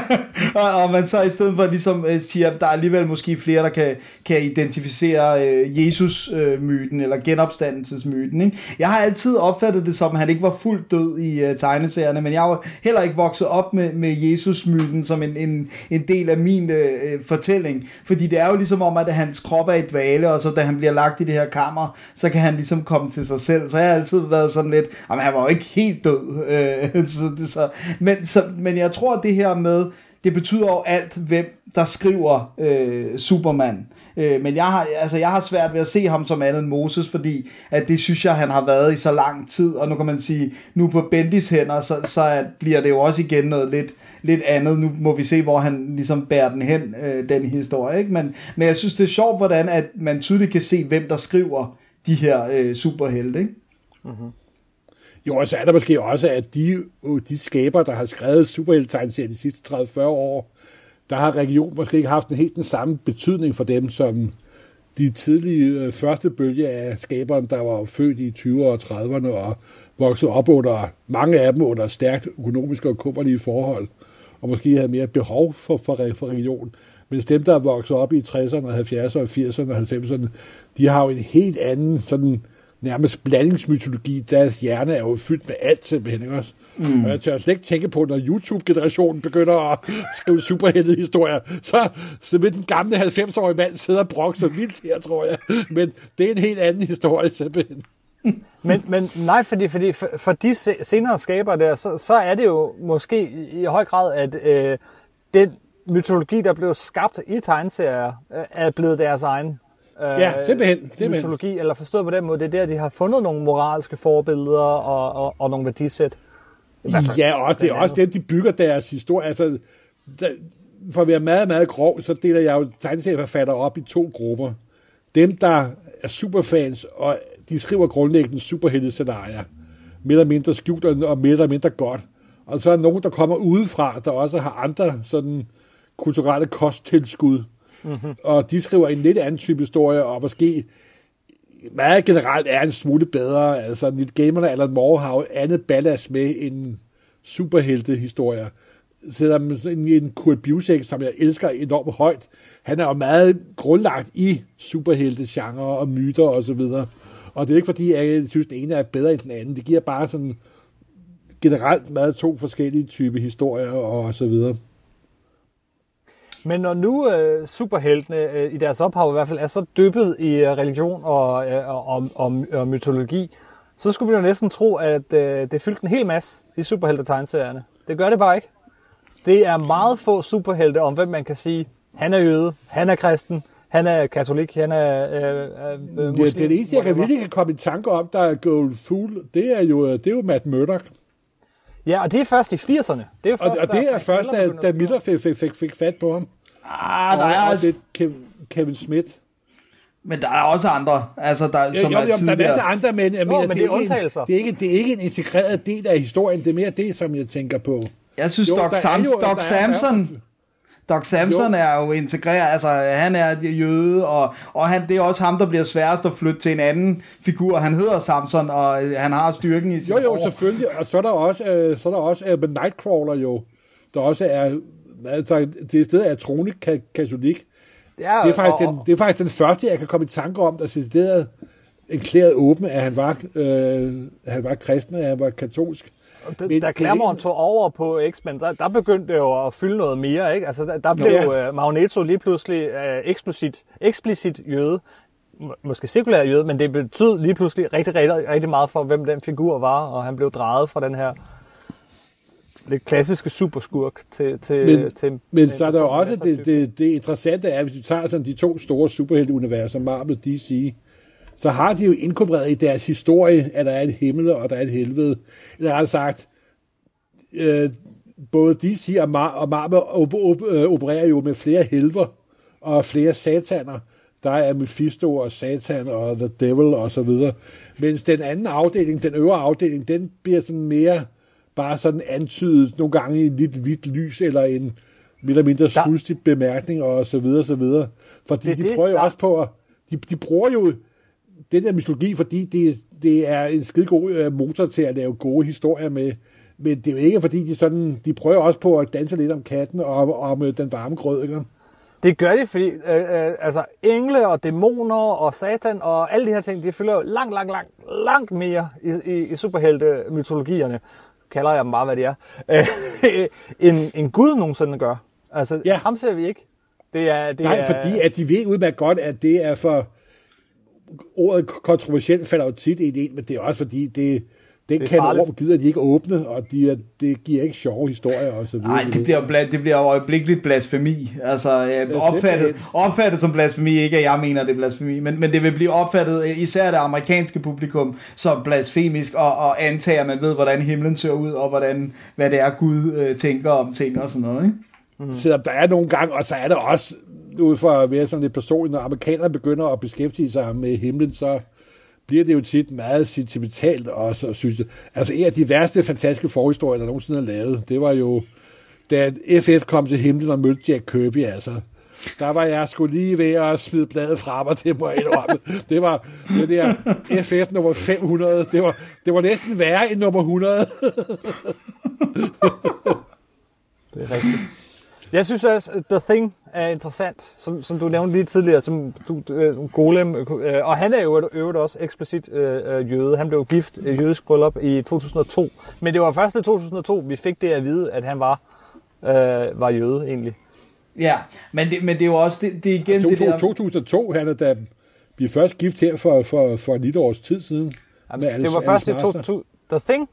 (laughs) og, og man så i stedet for ligesom øh, siger, at der er alligevel måske flere, der kan, kan identificere øh, Jesus-myten eller genopstandelsesmyten. Ikke? Jeg har altid opfattet det som, at han ikke var fuldt død i øh, tegneserierne, men jeg har heller ikke vokset op med, med Jesus-myten som en, en, en del af min øh, fortælling. Fordi det er jo ligesom om, at hans krop er i dvale, og så da han bliver lagt i det her kammer, så kan han ligesom komme til sig selv. Så jeg har altid været sådan lidt, jamen han var jo ikke helt død. Øh, (laughs) så, det, så, men, så, men jeg tror, at det her med, det betyder jo alt, hvem der skriver øh, Superman. Øh, men jeg har, altså, jeg har svært ved at se ham som andet end Moses, fordi at det synes jeg, han har været i så lang tid, og nu kan man sige, nu på Bendis hænder, så, så at, bliver det jo også igen noget lidt, lidt andet. Nu må vi se, hvor han ligesom bærer den hen, øh, den historie. Ikke? Men, men jeg synes, det er sjovt, hvordan at man tydeligt kan se, hvem der skriver de her øh, superhelte. Ikke? Mm. Jo, og så er der måske også, at de, øh, de skaber, der har skrevet superheltetegneserier de sidste 30-40 år, der har region måske ikke haft en helt den samme betydning for dem, som de tidlige øh, første bølge af skaberen, der var født i 20'erne og 30'erne og voksede op under, mange af dem under stærkt økonomiske og kummerlige forhold, og måske havde mere behov for, for, for region. Mens dem, der er vokset op i 60'erne, 70'erne, 80'erne og 90'erne, de har jo en helt anden sådan nærmest blandingsmytologi. Deres hjerne er jo fyldt med alt simpelthen, ikke også? Mm. Og jeg tør slet ikke tænke på, når YouTube-generationen begynder at skrive superheltehistorier, så, så vil den gamle 90-årige mand sidde og brokke så vildt her, tror jeg. Men det er en helt anden historie simpelthen. (laughs) Men, men nej, fordi, fordi for, for de se- senere skaber der, så, så er det jo måske i, i høj grad, at øh, den mytologi, der blev skabt i tegneserier, øh, er blevet deres egen øh, Ja, simpelthen, simpelthen. mytologi, eller forstået på den måde, det er der, de har fundet nogle moralske forbilleder og, og, og nogle værdisæt. Ja, og det er også dem, de bygger deres historie. Altså, der, for at være meget, meget grov, så deler jeg jo tegneserieforfattere op i to grupper. Dem, der er superfans, og de skriver grundlæggende superheltescenarier. Mere eller mindre skjult og mere eller mindre godt. Og så er der nogen, der kommer udefra, der også har andre sådan kulturelle kosttilskud. Mm-hmm. Og de skriver en lidt anden type historie, og måske meget generelt er en smule bedre. Altså, Neil Gaiman og Alan Moore har jo andet ballast med end superheltehistorier. Selvom en, en Kurt Busiek, som jeg elsker enormt højt, han er jo meget grundlagt i superheltegenre og myter og så videre. Og det er ikke fordi, jeg synes, den ene er bedre end den anden. Det giver bare sådan generelt meget to forskellige typer historier og så videre. Men når nu øh, superheltene øh, i deres ophav i hvert fald er så dyppet i øh, religion og, øh, og, og, og, og mytologi, så skulle vi jo næsten tro, at øh, det fyldte en hel masse i superhelte-tegneserierne. Det gør det bare ikke. Det er meget få superhelte om, hvem man kan sige, han er jøde, han er kristen, han er katolik, han er øh, øh, Det, muslim. det er det eneste, jeg kan whatever. virkelig kan komme i tanke om, der er Gold Fool, det er jo, det er jo Matt Murdock. Ja, og det er først i 80'erne. Det er jo Og, først, og det er først, da, da Miller fik, fik, fik, fik fat på ham. Ah, der og, er og altså, lidt Kevin, Smith. men der er også andre, altså der, som jo, er jo, der er tidligere. masser andre, men, jeg mener, men det er ikke en, undtagelser. det, er ikke, det er ikke en integreret del af historien, det er mere det, som jeg tænker på. Jeg synes, Jo, Doc, der er Sam, jo- Doc der er- Samson, Doc Samson Jo. er jo integreret, altså han er jøde, og, og han, det er også ham, der bliver sværest at flytte til en anden figur. Han hedder Samson, og øh, han har styrken i sit Jo, jo, hår. selvfølgelig. Og så er der også, øh, så er der også øh, Nightcrawler jo, der også er, altså, det sted er troende ka- katolik. Ja, Det er, faktisk og- den, det er faktisk den første, jeg kan komme i tanke om, der decideret erklæret åbent, at han var, øh, han var kristen, at han var katolsk. Men da Claremont tog over på X-Men, der, der begyndte det jo at fylde noget mere, ikke? Altså, der, der blev Ja. uh, Magneto lige pludselig uh, eksplicit, eksplicit jøde. Må- Måske sekulær jøde, men det betød lige pludselig rigtig, rigtig, rigtig meget for, hvem den figur var, og han blev drejet fra den her lidt klassiske superskurk til, til, Men, til men så er der jo også, det, det, det interessante er, hvis du tager sådan de to store superhelteuniverser, Marvel og DC, så har de jo inkorporeret i deres historie, at der er et himmel og der er et helvede. Eller har sagt, øh, både DC og, Mar- og Marvel op- op- øh, opererer jo med flere helver og flere sataner. Der er Mephisto og Satan og The Devil og så videre. Mens den anden afdeling, den øvre afdeling, den bliver sådan mere bare sådan antydet nogle gange i en lidt hvidt lys eller en mere eller mindre svulstig bemærkning og så videre, så videre. Fordi Det de det, prøver jo der- også på at, de, de bruger jo den der mytologi, fordi det, det er en skide god øh, motor til at lave gode historier med. Men det er jo ikke, fordi de sådan, de prøver også på at danse lidt om katten og om, om øh, den varme grød, ikke? Det gør de, fordi øh, øh, altså, engle og dæmoner og satan og alle de her ting, de følger jo langt, langt, langt, langt mere i, i, i superhelte-mytologierne, kalder jeg dem bare, hvad de er, øh, (laughs) end, end Gud nogensinde gør. Altså, Ja. ja. ham ser vi ikke. Det er, det Nej, er, fordi at de ved udmærket godt, at det er for... Ordet kontroversielt falder jo tit i det, men det er også fordi, det, den er kan orm gider de ikke åbne, og de det giver ikke sjove historier og så videre. Nej, det bliver, bla- det bliver øjeblikkeligt blasfemi. Altså øh, opfattet, opfattet som blasfemi, ikke at jeg mener, det er blasfemi, men, men det vil blive opfattet, øh, især det amerikanske publikum, som blasfemisk, og, og antager, at man ved, hvordan himlen ser ud, og hvordan, hvad det er, Gud øh, tænker om ting og sådan noget. Ikke? Mm. Selvom der er nogle gange, og så er der også, ud fra at være sådan lidt personligt, når amerikanere begynder at beskæftige sig med himlen, så bliver det jo tit meget sentimentalt også, synes jeg. Altså en af de værste fantastiske forhistorier, der nogensinde er lavet, det var jo, da FF kom til himlen og mødte Jack Kirby, altså. Der var jeg skulle lige ved at smide bladet fra mig, det må jeg indrømme. Det var det der FF nummer 500, det var, det var næsten værre end nummer 100. Det er rigtigt. Jeg synes også, at The Thing er interessant, som, som du nævnte lige tidligere, som du, øh, Golem, øh, og han er jo øvrigt også eksplicit øh, jøde. Han blev gift øh, jødisk bryllup i 2002. Men det var først i 2002, vi fik det at vide, at han var, øh, var jøde egentlig. Ja, men det, men det er jo også, det, det er igen det der... 2002, han er da vi er først gift her for, for, for et års tid siden. med Jamen, Alice- det var først i Alice Master. 2002. The Thing,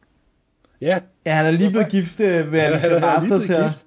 Ja, Ja, han er lige blevet gift med han Alice er Masters her. gift.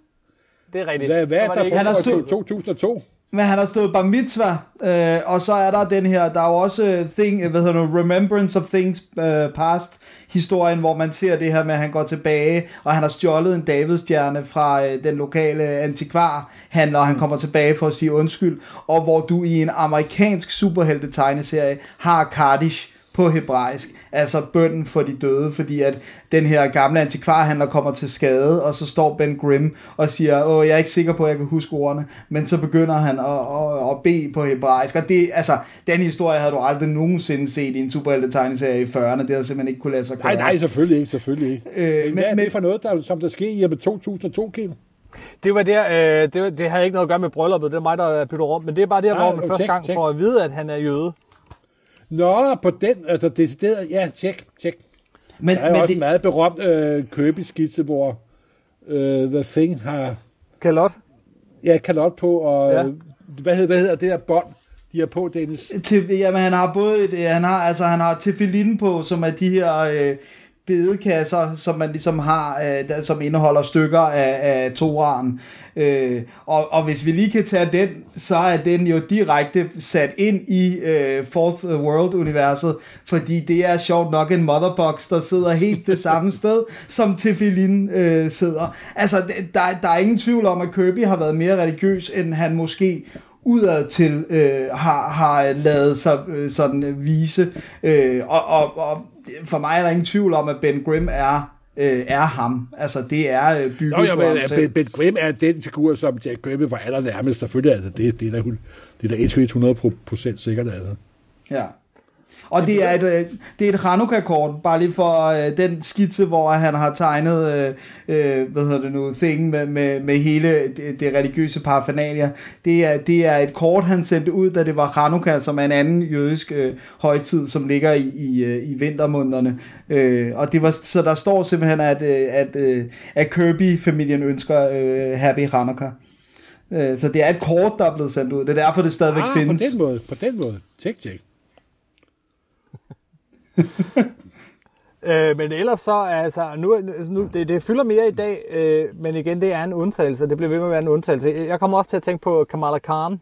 Det er rigtigt. Hvad, hvad er der har foregår stået- 2002? Men han har stået bar mitzvah, øh, og så er der den her, der er jo også øh, thing, hvad hedder det, Remembrance of Things øh, Past historien, hvor man ser det her med, at han går tilbage, og han har stjålet en Davidstjerne fra øh, den lokale antikvarhandler, og han kommer tilbage for at sige undskyld, og hvor du i en amerikansk superhelte-tegneserie har Kaddish på hebraisk, altså bønden for de døde, fordi at den her gamle antikvarhandler kommer til skade, og så står Ben Grimm og siger, åh, jeg er ikke sikker på, at jeg kan huske ordene, men så begynder han at, at, at bede på hebraisk, og det, altså, den historie havde du aldrig nogensinde set i en superhelte-tegneserie i 40'erne, det havde simpelthen ikke kunne lade sig gøre. Nej, nej, selvfølgelig ikke, selvfølgelig ikke. Øh, men, hvad er men- det for noget, der, som der sker i med 2002, Kim? Det var der, øh, det, var, det havde ikke noget at gøre med brylluppet, det er mig, der bytter rundt, men det er bare der, Nej, hvor man okay, første gang tjek. får at vide, at han er jøde. Nå, på den, altså decideret, ja, tjek, tjek. men, Der er jo men også det, en meget berømt øh, Kirby-skitse, hvor øh, The Thing har Kalot. ja, kalot på, og Ja. ja. hvad, hedder, hvad hedder det der bånd, de har på, Dennis? til, jamen, han har både et, han har, altså, han har tefillin på, som er de her øh, bedekasser, som man ligesom har, øh, der, som indeholder stykker af, af Toran. Øh, og, og hvis vi lige kan tage den, så er den jo direkte sat ind i øh, Fourth World-universet, fordi det er sjovt nok en motherbox, der sidder helt det samme (laughs) sted, som Tefillin øh, sidder. Altså, der, der er ingen tvivl om, at Kirby har været mere religiøs, end han måske udad til øh, har, har lavet sig øh, sådan vise. Øh, og, og, og for mig er der ingen tvivl om, at Ben Grimm er, øh, er ham. Altså, det er øh, bygget Nå, på men ham selv. Ben, ben Grimm er den figur, som Jack Kirby var allernærmest. Selvfølgelig, altså, det, det er da, det er da 100 procent sikkert, altså. Ja. Og det er et, øh, det er et Hanukkah-kort, bare lige for øh, den skitse, hvor han har tegnet, øh, øh, hvad hedder det nu, thing med, med, med hele det, det religiøse paraphernalia. Det er, det er et kort, han sendte ud, da det var Hanukkah, som er en anden jødisk øh, højtid, som ligger i, i, øh, i vintermånederne. Øh, og det var, så der står simpelthen, at, at, øh, at Kirby-familien ønsker øh, Happy Hanukkah. Øh, så det er et kort, der er blevet sendt ud. Det er derfor, det stadigvæk Ah, findes. på den måde, på den måde. Tjek, tjek. (laughs) Øh, men ellers så, altså, nu, nu det, det fylder mere i dag, øh, men igen, det er en undtagelse. Det bliver ved med at være en undtagelse. Jeg kommer også til at tænke på Kamala Khan,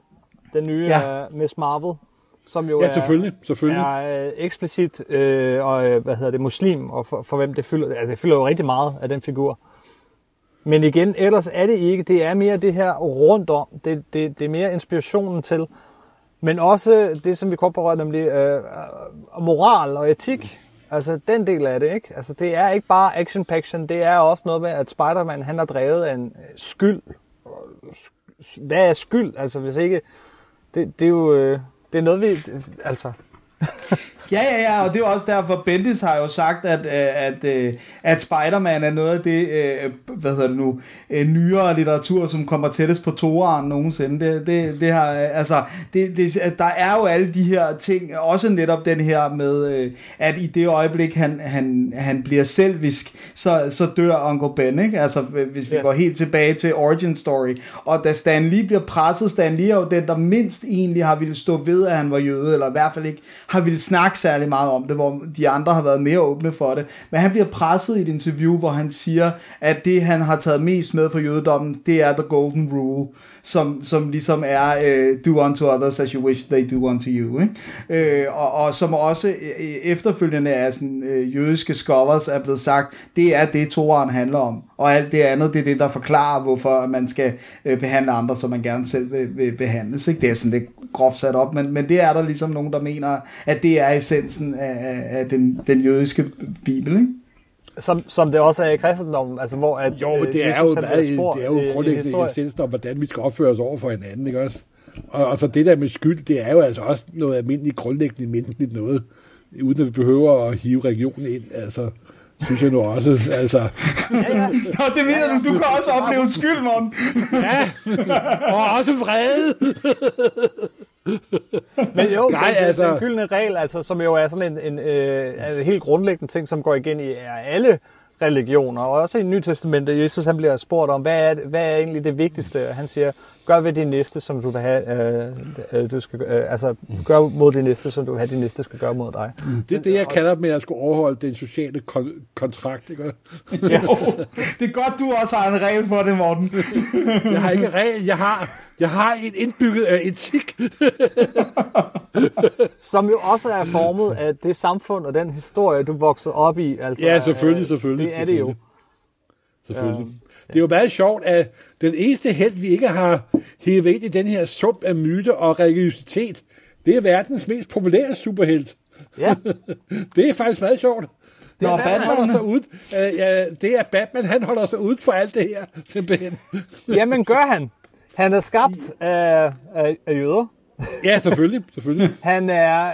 den nye Ja. uh, Miss Marvel. som jo Ja, selvfølgelig. selvfølgelig. er, er øh, eksplicit øh, og øh, hvad hedder det, muslim, og for, for hvem det fylder, altså det fylder jo rigtig meget af den figur. Men igen, ellers er det ikke. Det er mere det her rundt om. Det, det, det er mere inspirationen til. Men også det, som vi kort berørte, nemlig øh, øh, moral og etik. Altså den del af det, ikke? Altså det er ikke bare action paction, det er også noget med, at Spider-Man han er drevet af en øh, skyld. Hvad er skyld? Altså hvis ikke... Det, det er jo... Øh, det er noget, vi... Altså... Ja, ja, ja, og det er også derfor, Bendis har jo sagt, at, øh, at, at, at Spider-Man er noget af det, øh, hvad hedder det nu, øh, nyere litteratur, som kommer tættest på toeren nogensinde. Det, det, det har, altså, det, det, der er jo alle de her ting, også netop den her med, at i det øjeblik, han, han, han bliver selvisk, så, så dør Uncle Ben, ikke? Altså, hvis vi yes. går helt tilbage til origin story. Og da Stan Lee bliver presset, Stan Lee er jo den, der mindst egentlig har ville stå ved, at han var jøde, eller i hvert fald ikke har ville snakke særlig meget om det, hvor de andre har været mere åbne for det. Men han bliver presset i et interview, hvor han siger, at det han har taget mest med fra jødedommen, det er the golden rule, som, som ligesom er øh, do unto others as you wish they do unto you. Ikke? Øh, og, og som også øh, øh efterfølgende af sådan, øh, jødiske scholars er blevet sagt, det er det Toran handler om. Og alt det andet, det er det, der forklarer, hvorfor man skal øh, behandle andre, som man gerne selv vil, vil behandles. Ikke? Det er sådan lidt groft sat op, men, men det er der ligesom nogen, der mener, at det er essensen af, af den, den jødiske bibel, ikke? Som, som det også er i kristendommen, altså hvor at, Jo, men det er jo, meget, det er jo grundlæggende essensen om, hvordan vi skal opføre os over for hinanden, ikke også? Og, og så det der med skyld, det er jo altså også noget almindeligt grundlæggende menneskeligt noget, uden at vi behøver at hive regionen ind, altså synes jeg nu også, altså... Ja, ja. Nå, det mener ja, ja. du, du kan også opleve skyld, Morten. ja, og også vrede. Men jo, Nej, den, altså... den gyldne regel, altså, som jo er sådan en, en, øh, en helt grundlæggende ting, som går igen i alle religioner, og også i Nye Testamentet, Jesus han bliver spurgt om, hvad er, hvad er egentlig det vigtigste? Og han siger, gør ved din næste, som du vil have, øh, øh, du skal, øh, altså gør mod din næste, som du vil have, din næste skal gøre mod dig. Mm, det er det, jeg kalder med at skulle overholde den sociale kon- kontrakt, ikke? Yes. (laughs) det er godt, du også har en regel for det, Morten. jeg har ikke regel, jeg har, jeg har et indbygget uh, etik. (laughs) Som jo også er formet af det samfund og den historie, du voksede op i. Altså, ja, selvfølgelig, selvfølgelig. Det er det jo. Selvfølgelig. Um, det er jo meget sjovt, at den eneste held, vi ikke har hævet ind i den her sump af myte og religiøsitet, det er verdens mest populære superhelt. Ja. (laughs) det er faktisk meget sjovt. Det er Nå, Batman holder sig ud. Uh, ja, det er Batman, han holder sig ud for alt det her, simpelthen. (laughs) Jamen, gør han. Han er skabt af, af, af jøder. Ja, selvfølgelig. selvfølgelig. (laughs) han er,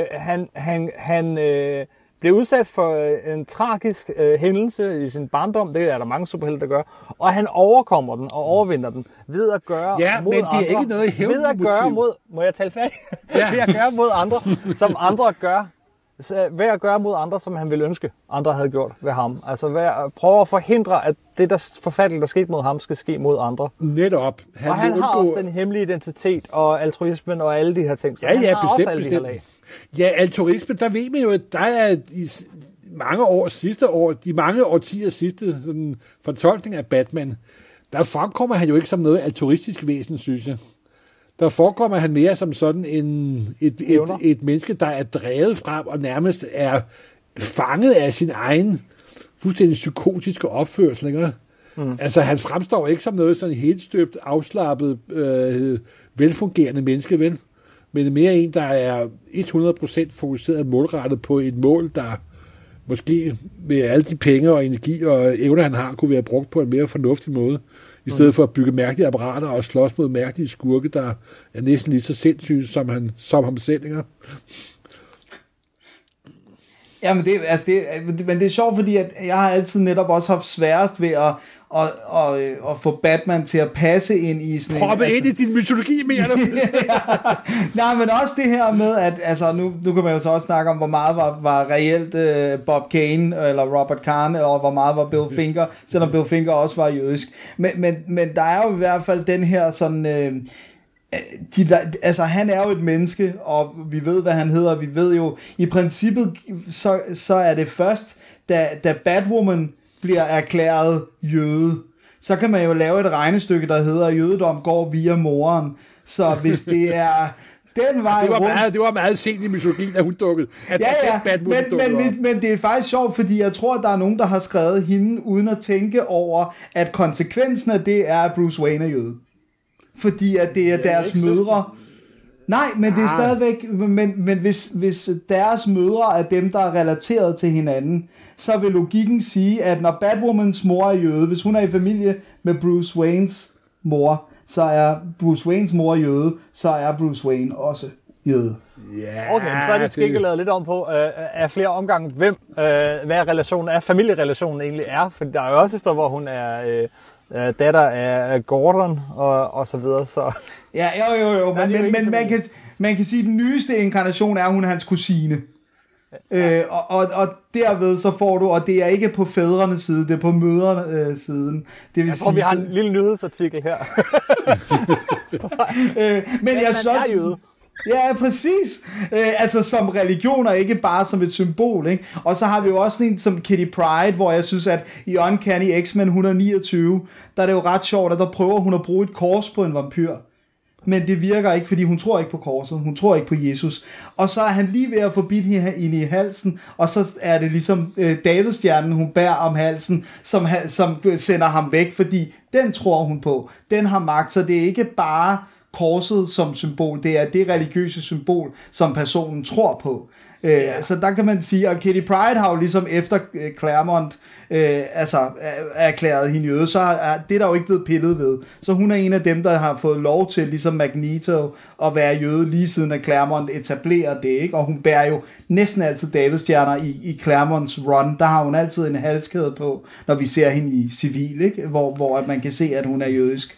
øh, han, han, han øh, bliver udsat for øh, en tragisk øh, hændelse i sin barndom. Det er der mange superhelte, der gør. Og han overkommer den og overvinder den ved at gøre ja, mod men det er andre, ikke noget Ved at gøre mod... Må jeg tale færdig? Ja. (laughs) ved at gøre mod andre, (laughs) som andre gør ved at gøre mod andre, som han ville ønske, andre havde gjort ved ham. Altså ved at prøve at forhindre, at det der forfærdelige, der skete mod ham, skal ske mod andre. Netop. Han og han har undgå... også den hemmelige identitet og altruismen og alle de her ting. Så ja, ja, bestemt, også bestemt. De ja, altruismen, der ved man jo, at der er i mange år, sidste år, de mange årtier sidste sådan, fortolkning af Batman, der fremkommer han jo ikke som noget altruistisk væsen, synes jeg der forekommer han mere som sådan en, et, et, et menneske, der er drevet frem og nærmest er fanget af sin egen fuldstændig psykotiske opførsel. Ikke? Mm. Altså, han fremstår ikke som noget sådan helt støbt, afslappet, øh, velfungerende menneske, vel? Men mere en, der er 100% fokuseret målrettet på et mål, der måske med alle de penge og energi og evner, han har, kunne være brugt på en mere fornuftig måde i stedet for at bygge mærkelige apparater og slås mod mærkelige skurke, der er næsten lige så sindssyge som, han, som ham selv. Ikke? Ja, men det, altså det, men det er sjovt, fordi at jeg har altid netop også haft sværest ved at, og, og, og få Batman til at passe ind i sådan Proppe altså, ind i din mytologi, mener du? (laughs) ja. Nej, men også det her med, at altså, nu, nu kan man jo så også snakke om, hvor meget var, var reelt uh, Bob Kane, eller Robert Kahn, eller hvor meget var Bill Finger, selvom Bill Finger også var jødisk. Men, men, men der er jo i hvert fald den her sådan... Uh, de, der, altså han er jo et menneske, og vi ved, hvad han hedder, vi ved jo, i princippet, så, så er det først, da, da Batwoman bliver erklæret jøde, så kan man jo lave et regnestykke, der hedder, at jødedom går via moren. Så hvis det er (laughs) den vej Det var, rundt. meget, det var meget sent i mytologien, da hun dukkede. At Ja, at ja, Batwoman men, men, hvis, men det er faktisk sjovt, fordi jeg tror, at der er nogen, der har skrevet hende, uden at tænke over, at konsekvensen af det er, at Bruce Wayne er jøde. Fordi at det er deres ikke mødre. Nej, men det er Ah. stadigvæk, men, men hvis, hvis deres mødre er dem, der er relateret til hinanden, så vil logikken sige, at når Batwomans mor er jøde, hvis hun er i familie med Bruce Waynes mor, så er Bruce Waynes mor jøde, så er Bruce Wayne også jøde. Ja, Okay, men så er det skikket lavet lidt om på, øh, af flere omgange, hvem, øh, hvad relationen er, familierelationen egentlig er. For der er jo også et sted, hvor hun er øh, øh, datter af Gordon og, og så videre. Så Ja, jo, jo, jo, men, jo men, men man, kan, man kan sige, at den nyeste inkarnation er, at hun er hans kusine. Øh, og, og, og derved så får du, og det er ikke på fædrenes side, det er på mødrenes øh, siden. Det vil jeg tror, sige, vi har en lille nyhedsartikel her. (laughs) øh, men jeg synes han også, er jøde. Ja, præcis. Øh, altså som religion og ikke bare som et symbol. Ikke? Og så har vi jo også en som Kitty Pride, hvor jeg synes, at i Uncanny X-Men 129, der er det jo ret sjovt, at der prøver hun at bruge et kors på en vampyr. Men det virker ikke, fordi hun tror ikke på korset. Hun tror ikke på Jesus. Og så er han lige ved at få bidt hende ind i halsen, og så er det ligesom øh, Davidstjernen, hun bærer om halsen, som, som sender ham væk, fordi den tror hun på. Den har magt, så det er ikke bare korset som symbol, det er det religiøse symbol, som personen tror på. Øh, ja. Så der kan man sige, og Kitty Pride har jo ligesom efter øh, Claremont øh, altså, er- erklæret hende jøde, så er det er der jo ikke blevet pillet ved. Så hun er en af dem, der har fået lov til, ligesom Magneto, at være jøde lige siden at Claremont etablerer det, ikke? Og hun bærer jo næsten altid Davidstjerner i, i Claremonts run. Der har hun altid en halskæde på, når vi ser hende i civil, ikke? Hvor, hvor at man kan se, at hun er jødisk.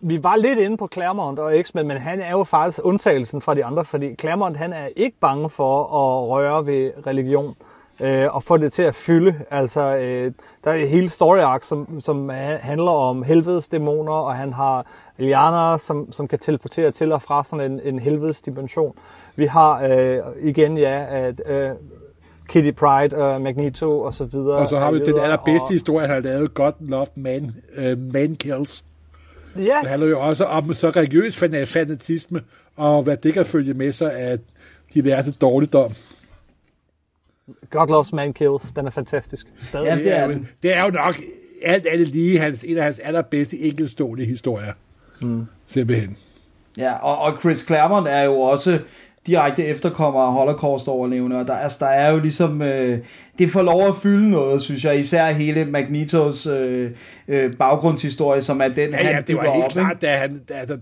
Vi var lidt inde på Claremont og X-Men, men han er jo faktisk undtagelsen fra de andre, fordi Claremont han er ikke bange for at røre ved religion øh, og få det til at fylde. Altså, øh, der er hele story arc, som, som ha- handler om helvedes dæmoner, og han har lianer, som, som kan teleportere til og fra sådan en, en helvedes dimension. Vi har øh, igen, ja, at, øh, Kitty Pride og Magneto og så videre. Og så har vi den allerbedste og- historie, han har lavet, God Love Man, uh, Man Kills. Yes. Det handler jo også om så religiøs fana- fanatisme, og hvad det kan følge med sig af diverse dårligdom. God Loves Man Kills, den er fantastisk. Stadig. Ja, det er jo, den. det er jo nok alt andet lige hans, en af hans allerbedste enkeltstående historier. Mm. Simpelthen. Ja, og, og Chris Claremont er jo også direkte efterkommer af Holocaust-overlevende, og der, altså, der er jo ligesom, øh, det får lov at fylde noget, synes jeg, især hele Magnetos øh, øh, baggrundshistorie, som er den, Ja, han ja, det var helt op, klart, da han... Da, da,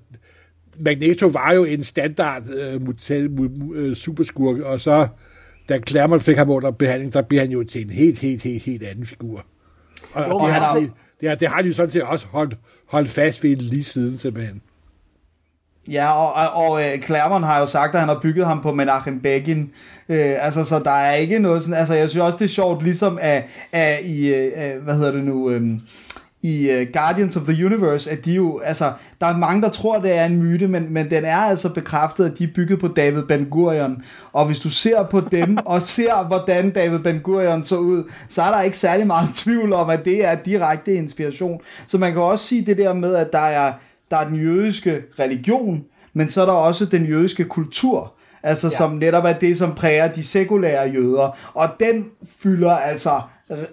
Magneto var jo en standard øh, mutal, mu, mu, øh, superskurk, og så, da Claremont fik ham under behandling, der blev han jo til en helt, helt, helt, helt anden figur. Og, og det, har, det, har, det har han jo sådan set også holdt, holdt fast ved lige siden, simpelthen. Ja, og, og, og øh, Claremont har jo sagt, at han har bygget ham på Menachem Begin. Øh, altså, så der er ikke noget sådan... Altså, jeg synes også, det er sjovt, ligesom at, at i... Øh, hvad hedder det nu... Øh, i uh, Guardians of the Universe, at de jo, altså, der er mange, der tror, det er en myte, men, men den er altså bekræftet, at de er bygget på David Ben Gurion. Og hvis du ser på dem, (laughs) og ser, hvordan David Ben Gurion så ud, så er der ikke særlig meget (laughs) tvivl om, at det er direkte inspiration. Så man kan også sige det der med, at der er, der er den jødiske religion, men så er der også den jødiske kultur, altså ja. som netop er det, som præger de sekulære jøder. Og den fylder altså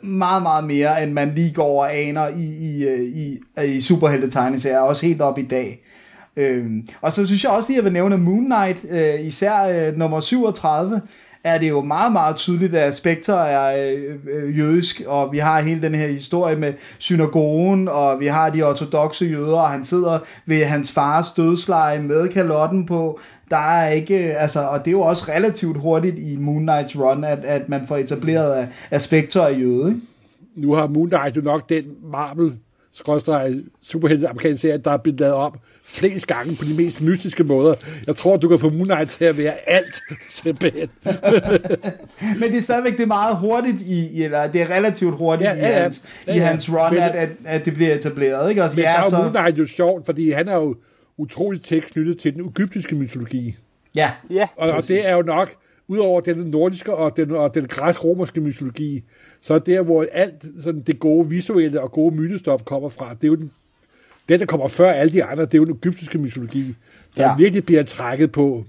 meget, meget mere, end man lige går og aner i, i, i, i superhelte-tegneserier, også helt op i dag. Øhm, og så synes jeg også lige, at jeg vil nævne Moon Knight, øh, især øh, nummer 37, er det jo meget, meget tydeligt, at Spectre er øh, øh, jødisk, og vi har hele den her historie med synagogen, og vi har de ortodoxe jøder, og han sidder ved hans fars dødsleje med kalotten på. Der er ikke, øh, altså, og det er jo også relativt hurtigt i Moon Knights run, at, at man får etableret, at, at Spectre er jøde. Ikke? Nu har Moon Knight jo nok den Marvel skrådstræk superhelte amerikanske serie, der er blevet lavet op flest gange på de mest mystiske måder. Jeg tror, du kan få Moon Knight til at være alt, simpelthen. (laughs) Men det er stadigvæk det er meget hurtigt i, i- eller det er relativt hurtigt Ja, i, ja, ja. hans, Ja, i ja. hans run, Men- at, at, at det bliver etableret. Ikke? Altså, Men ja, der er jo så, Moon Knight jo sjovt, fordi han er jo utroligt tæt knyttet til den egyptiske mytologi. ja, Ja, Og, og det er jo nok, udover den nordiske og den, og den græsk-romerske mytologi, så er der, hvor alt sådan det gode visuelle og gode mytestop kommer fra, det er jo den, det, der kommer før alle de andre, det er jo den egyptiske mytologi, der Ja. virkelig bliver trækket på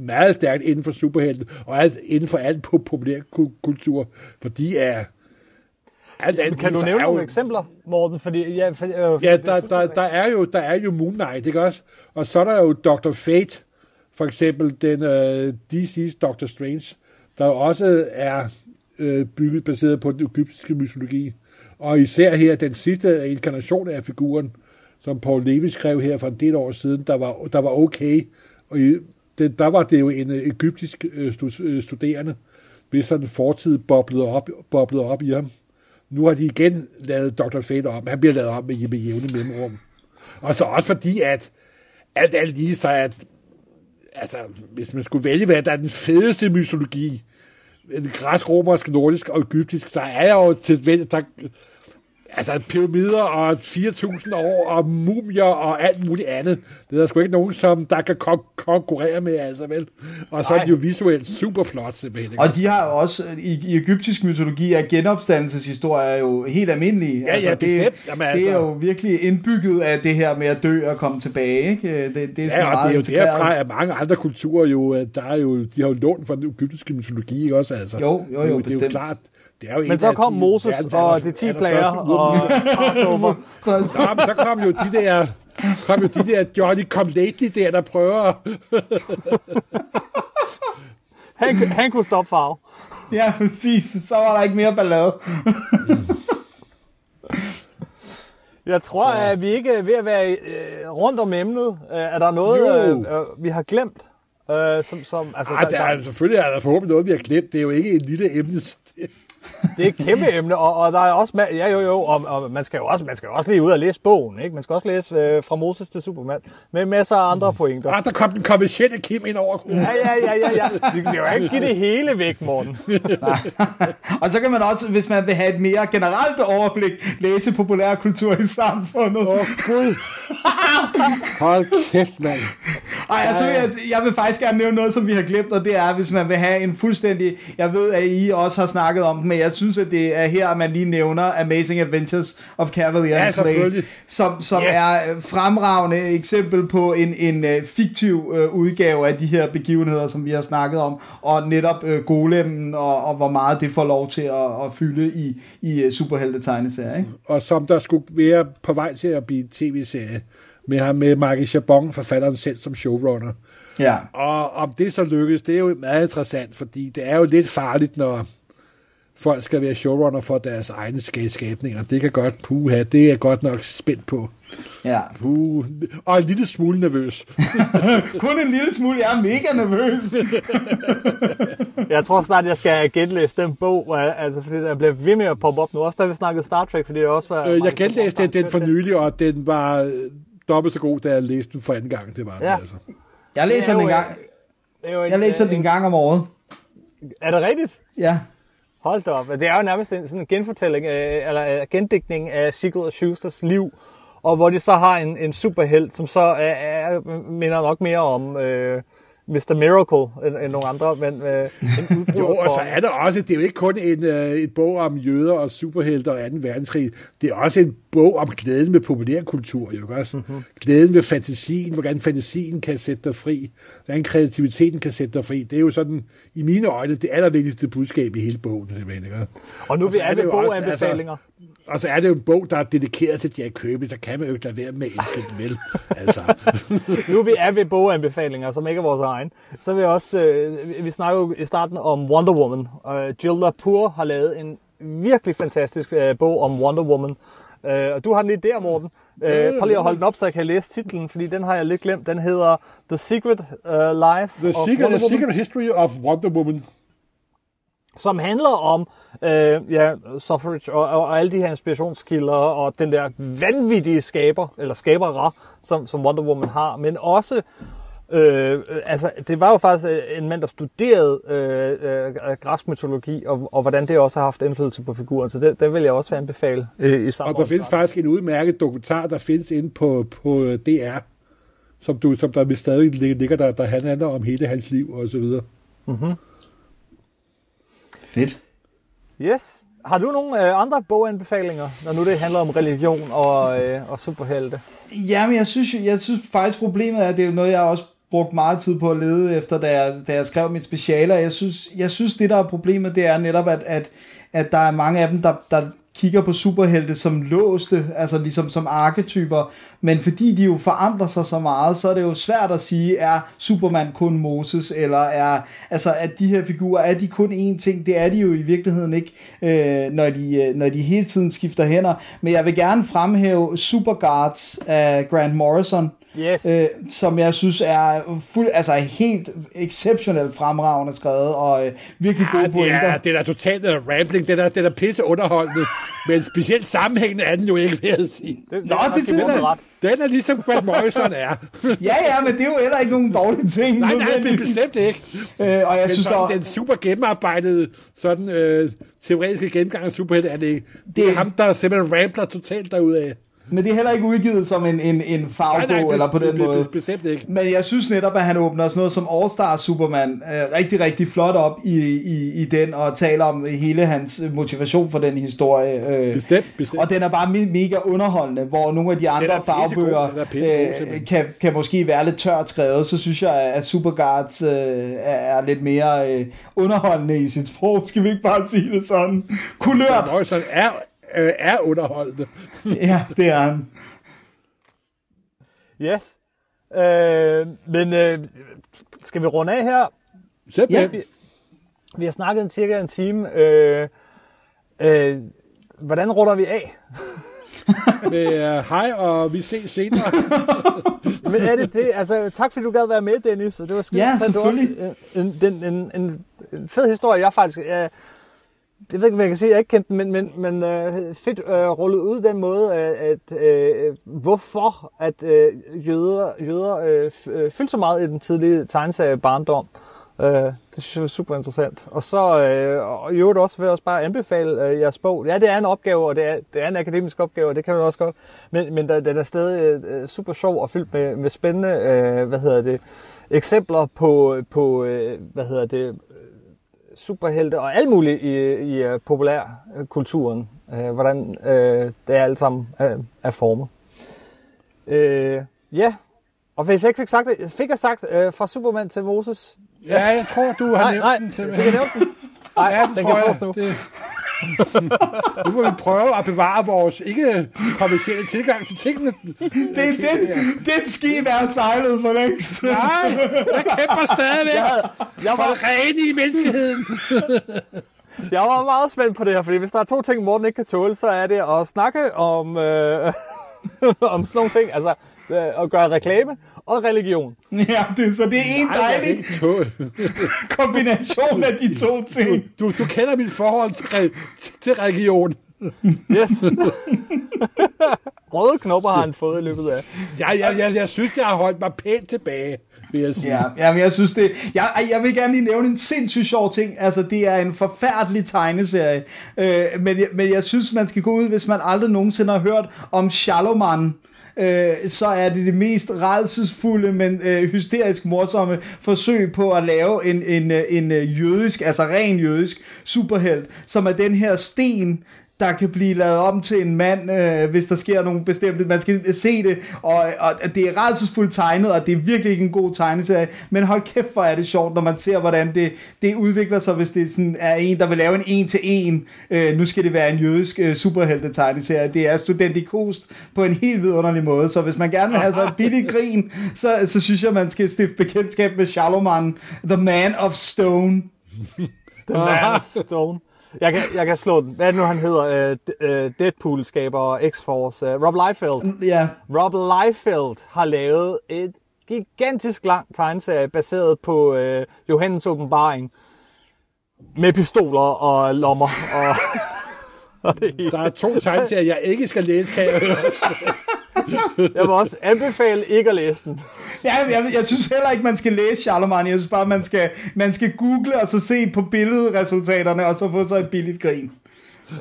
meget stærkt inden for superhelte, og alt, inden for alt på populærkultur, for de er... Alt andet, kan du nævne nogle jo, eksempler, Morten? Fordi, ja, for, øh, ja der, der, der, er jo, der er jo Moon Knight, ikke også? Og så er der jo Dr. Fate, for eksempel den uh, DC's Doctor Strange, der også er uh, bygget baseret på den egyptiske mytologi. Og især her, den sidste inkarnation af figuren, som Paul Levi skrev her for en del år siden, der var, der var okay. Og i, det, der var det jo en øh, egyptisk øh, øh, studerende, hvis sådan fortid boblede op, boblede op i ham. Nu har de igen lavet Dr. Fate om. Han bliver lavet om med, med jævne mellemrum. Og så også fordi, at alt alt lige så, at altså, hvis man skulle vælge, hvad der er den fedeste mytologi, den græsk, romersk, nordisk og egyptisk, så er jeg jo til der, altså pyramider og 4.000 år og mumier og alt muligt andet. Det er der sgu ikke nogen, som der kan kon- konkurrere med, altså vel. Og så er det jo visuelt super flot, simpelthen. Og de har jo også, i, i egyptisk mytologi, er genopstandelseshistorier jo helt almindelige. Ja, altså, ja, det, Jamen, altså. det er jo virkelig indbygget af det her med at dø og komme tilbage. Ikke? Det, det er ja, og det er jo integreret. derfra, at mange andre kulturer jo, der er jo, de har jo lånt fra den egyptiske mytologi, ikke også? Altså, jo, jo, jo, det, er jo, det er jo klart, det er jo men så kom de, Moses og de 10 plager og Passover. (laughs) Nå, så kom jo de der kom jo de der Johnny Come Lately der, der prøver (laughs) han, han kunne stoppe farve. (laughs) Ja, præcis. Så var der ikke mere ballade. Jeg tror, så. at vi ikke er ved at være øh, rundt om emnet. Øh, er der noget, øh, øh, vi har glemt? Øh, som, som, altså, Ej, der, der, er, selvfølgelig er der forhåbentlig noget, vi har glemt. Det er jo ikke en lille emne. det er et kæmpe emne, og, og der er også, ja jo jo, og, og man, skal jo også, man skal jo også lige ud og læse bogen, ikke? Man skal også læse øh, Fra Moses til Superman, med masser af andre pointer. Ah, der kom den kommersielle Kim ind over. Ja, ja, ja, ja, ja. Vi kan jo ikke give det hele væk, Morten. (laughs) og så kan man også, hvis man vil have et mere generelt overblik, læse populærkultur i samfundet. Åh, oh, Gud. (laughs) Hold kæft, mand. Ej, altså, jeg, jeg vil faktisk gerne nævne noget, som vi har glemt, og det er, hvis man vil have en fuldstændig... Jeg ved, at I også har snakket om men jeg synes, at det er her, man lige nævner Amazing Adventures of Cavalier ja, Clay, som, som yes. er fremragende eksempel på en, en uh, fiktiv uh, udgave af de her begivenheder, som vi har snakket om, og netop uh, golemmen, og, og hvor meget det får lov til at, at fylde i, i uh, superhelte-tegneserier. Ikke? Og som der skulle være på vej til at blive tv-serie, med ham med Marke Chabon, forfatteren selv som showrunner. Ja. Og om det så lykkes, det er jo meget interessant, fordi det er jo lidt farligt, når folk skal være showrunner for deres egne skabninger. Det kan godt, puha, det er godt nok spændt på. Ja. Puh. Og en lille smule nervøs. (laughs) Kun en lille smule, jeg er mega nervøs. (laughs) jeg tror snart, jeg skal genlæse den bog, altså, fordi der bliver ved med at poppe op nu. Også da vi snakkede Star Trek, fordi det også var... Øh, jeg genlæste den, den for nylig, og den var dobbelt så god, da jeg læste den for anden gang. Det var ja. den, altså. Jeg læser den en gang. Jeg læser den en gang om året. Er det rigtigt? Ja. Hold da op. Det er jo nærmest en sådan en genfortælling, øh, eller øh, gendækning af Sigurd og Schusters liv, og hvor de så har en, en superhelt, som så er, er, minder nok mere om øh, Mr. Miracle end, end nogle andre, men øh, en (laughs) Jo, og så er der også, det er jo ikke kun en, øh, et bog om jøder og superhelte og 2. verdenskrig, det er også en bog om glæden med populærkultur, jo også. Mm-hmm. Glæden med fantasien, hvordan fantasien kan sætte dig fri, hvordan kreativiteten kan sætte dig fri. Det er jo sådan, i mine øjne, det allervigtigste budskab i hele bogen. Simpelthen, ikke? Og nu og vi er det boganbefalinger. Altså, og så er det jo en bog, der er dedikeret til Jack Kirby, så kan man jo ikke lade være med at elske den vel. Altså. (laughs) nu vi er ved boganbefalinger, som ikke er vores egen, så vil jeg også, øh, vi snakker jo i starten om Wonder Woman. Øh, Jill Lepore har lavet en virkelig fantastisk øh, bog om Wonder Woman. Øh, og du har den lige der, Morten. Øh, prøv lige at holde den op, så jeg kan læse titlen, fordi den har jeg lidt glemt. Den hedder The Secret uh, Life The of Secret, The Secret History of Wonder Woman som handler om øh, ja, suffrage og, og, og alle de her inspirationskilder og den der vanvittige skaber, eller skabere, som, som Wonder Woman har, men også Øh, altså, det var jo faktisk øh, en mand, der studerede øh, øh, græsk mytologi, og, og hvordan det også har haft indflydelse på figuren, så det, det vil jeg også anbefale øh, i samme Og der findes faktisk en udmærket dokumentar, der findes inde på, på øh, DR, som, du, som der stadig ligger der, der handler om hele hans liv og så videre. Mm-hmm. Fedt. Yes. Har du nogle øh, andre boganbefalinger, når nu det handler om religion og, øh, og superhelte? Jamen, jeg synes, jeg synes faktisk, problemet er, at det er jo noget, jeg også brugt meget tid på at lede efter, da jeg, da jeg skrev mit speciale, og jeg synes, jeg synes, det der er problemet, det er netop, at, at, at der er mange af dem, der, der kigger på superhelte som låste, altså ligesom som arketyper, men fordi de jo forandrer sig så meget, så er det jo svært at sige, er Superman kun Moses, eller er, altså at de her figurer, er de kun én ting? Det er de jo i virkeligheden ikke, øh, når, de, øh, når de hele tiden skifter hænder. Men jeg vil gerne fremhæve Superguards af Grant Morrison, Yes. øh, som jeg synes er fuld, altså helt exceptionelt fremragende skrevet, og øh, virkelig gode Ja, det pointer. er, det er totalt uh, rambling, det er, det er pisse underholdende, men specielt sammenhængende er den jo ikke, vil jeg sige. Det, Nå, det Kim synes Morten jeg- ret. Den er ligesom Grant Morrison er. (laughs) Ja, ja, men det er jo heller ikke nogen dårlige ting. nej, nej, men nødvendigvis. bestemt ikke. Øh, og jeg Men synes, sådan, der, den super gennemarbejdede, sådan øh, teoretiske gennemgang af superhelte er det ikke. Det er Det- ham, der simpelthen rambler totalt derudad. Men det er heller ikke udgivet som en, en, en fagbog, eller på den måde. Bestemt ikke. Men jeg synes netop, at han åbner sådan noget som All-Star Superman øh, rigtig, rigtig flot op i, i, i den, og taler om hele hans motivation for den historie. Øh, Bestemt, bestemt. Og den er bare me- mega underholdende, hvor nogle af de andre er fagbøger er øh, kan, kan måske være lidt tørt skrevet, så synes jeg, at Superguards øh, er, lidt mere øh, underholdende i sit sprog. Skal vi ikke bare sige det sådan? Kulørt! Morrison er, øh, er underholdende. (laughs) Ja, det er han. Yes. Øh, men øh, skal vi runde af her? Simpelthen. Vi har snakket en cirka en time. Øh, øh, hvordan runder vi af? (laughs) Med uh, hej, og vi ses senere. (laughs) Men er det det? Altså, tak fordi du gad være med, Dennis. Det var skide Ja, interessant. Det var også selvfølgelig. en, en, en, en, en fed historie, jeg faktisk... Jeg, det ved ikke, hvad jeg kan sige, jeg ikke kendte den, men, men, men øh, fedt øh, rullet ud den måde, at, at øh, hvorfor at øh, jøder, jøder øh, øh, fyldte så meget i den tidlige tegneserie barndom. Øh, det synes jeg var super interessant. Og så øh, og i øvrigt også vil jeg også bare anbefale øh, jeres bog. Ja, det er en opgave, og det er, det er en akademisk opgave, og det kan man også godt. Men, men der, den er stadig øh, super sjov og fyldt med, med spændende, øh, hvad hedder det, eksempler på, på øh, hvad hedder det, superhelte og alt muligt i, i uh, populærkulturen. Uh, hvordan uh, det er alt sammen uh, er formet. Uh, ja, og hvis jeg ikke fik sagt det, fik jeg sagt uh, fra Superman til Moses. ja, jeg tror, du har Nej, nævnt nej, den. fik simpelthen. jeg nævnt den? Nej, Ja, den tror kan jeg. nu. Det... nu må vi prøve at bevare vores ikke kommercielle tilgang til tingene. Det, det, det skib er sejlet for længst. Nej, jeg kæmper stadigvæk Jeg for var, det rene i menneskeheden. jeg var meget spændt på det her, fordi hvis der er to ting, Morten ikke kan tåle, så er det at snakke om, øh, (laughs) om sådan nogle ting, altså øh, at gøre reklame og religion. (laughs) Ja, det, så det er en dejlig (laughs) kombination af de to ting. Du, du kender mit forhold til, til religion. (laughs) Yes. Røde knopper har han fået i løbet af. Jeg, jeg, jeg, jeg synes, jeg har holdt mig pænt tilbage, vil jeg sige. Ja, ja men jeg synes det... Jeg, jeg vil gerne lige nævne en sindssygt sjov ting. Altså, det er en forfærdelig tegneserie. Øh, men, jeg- men jeg synes, man skal gå ud, hvis man aldrig nogensinde har hørt om Shaloman. Øh, så er det det mest redselsfulde, men øh, hysterisk morsomme forsøg på at lave en, en, øh, en, en jødisk, altså ren jødisk superhelt, som er den her sten, der kan blive lavet om til en mand, øh, hvis der sker nogle bestemte... Man skal se det, og, og det er rædselsfuldt tegnet, og det er virkelig ikke en god tegneserie, men hold kæft, hvor er det sjovt, når man ser, hvordan det, det udvikler sig, hvis det sådan er en, der vil lave en en-til-en. Øh, nu skal det være en jødisk øh, superhelte-tegneserie. Det er studentikost på en helt vidunderlig måde, så hvis man gerne vil have sig et (laughs) billigt grin, så, så synes jeg, man skal stifte bekendtskab med Shaloman, The Man of Stone. (laughs) The Man of Stone. Jeg kan, jeg kan slå den. Hvad er det nu, han hedder? Uh, uh, Deadpool-skaber X-Force. Uh, Rob Liefeld. Ja, Rob Liefeld har lavet et gigantisk lang tegneserie baseret på uh, Johannes åbenbaring. Med pistoler og lommer. Og, og det hele. Der er to tegneserier, jeg ikke skal læse, kan jeg høre. (laughs) (laughs) Jeg vil også anbefale ikke at læse den. Ja, jeg, jeg synes heller ikke, man skal læse Charlemagne. Jeg synes bare, man skal, man skal google og så se på billedresultaterne, og så få sig et billigt grin.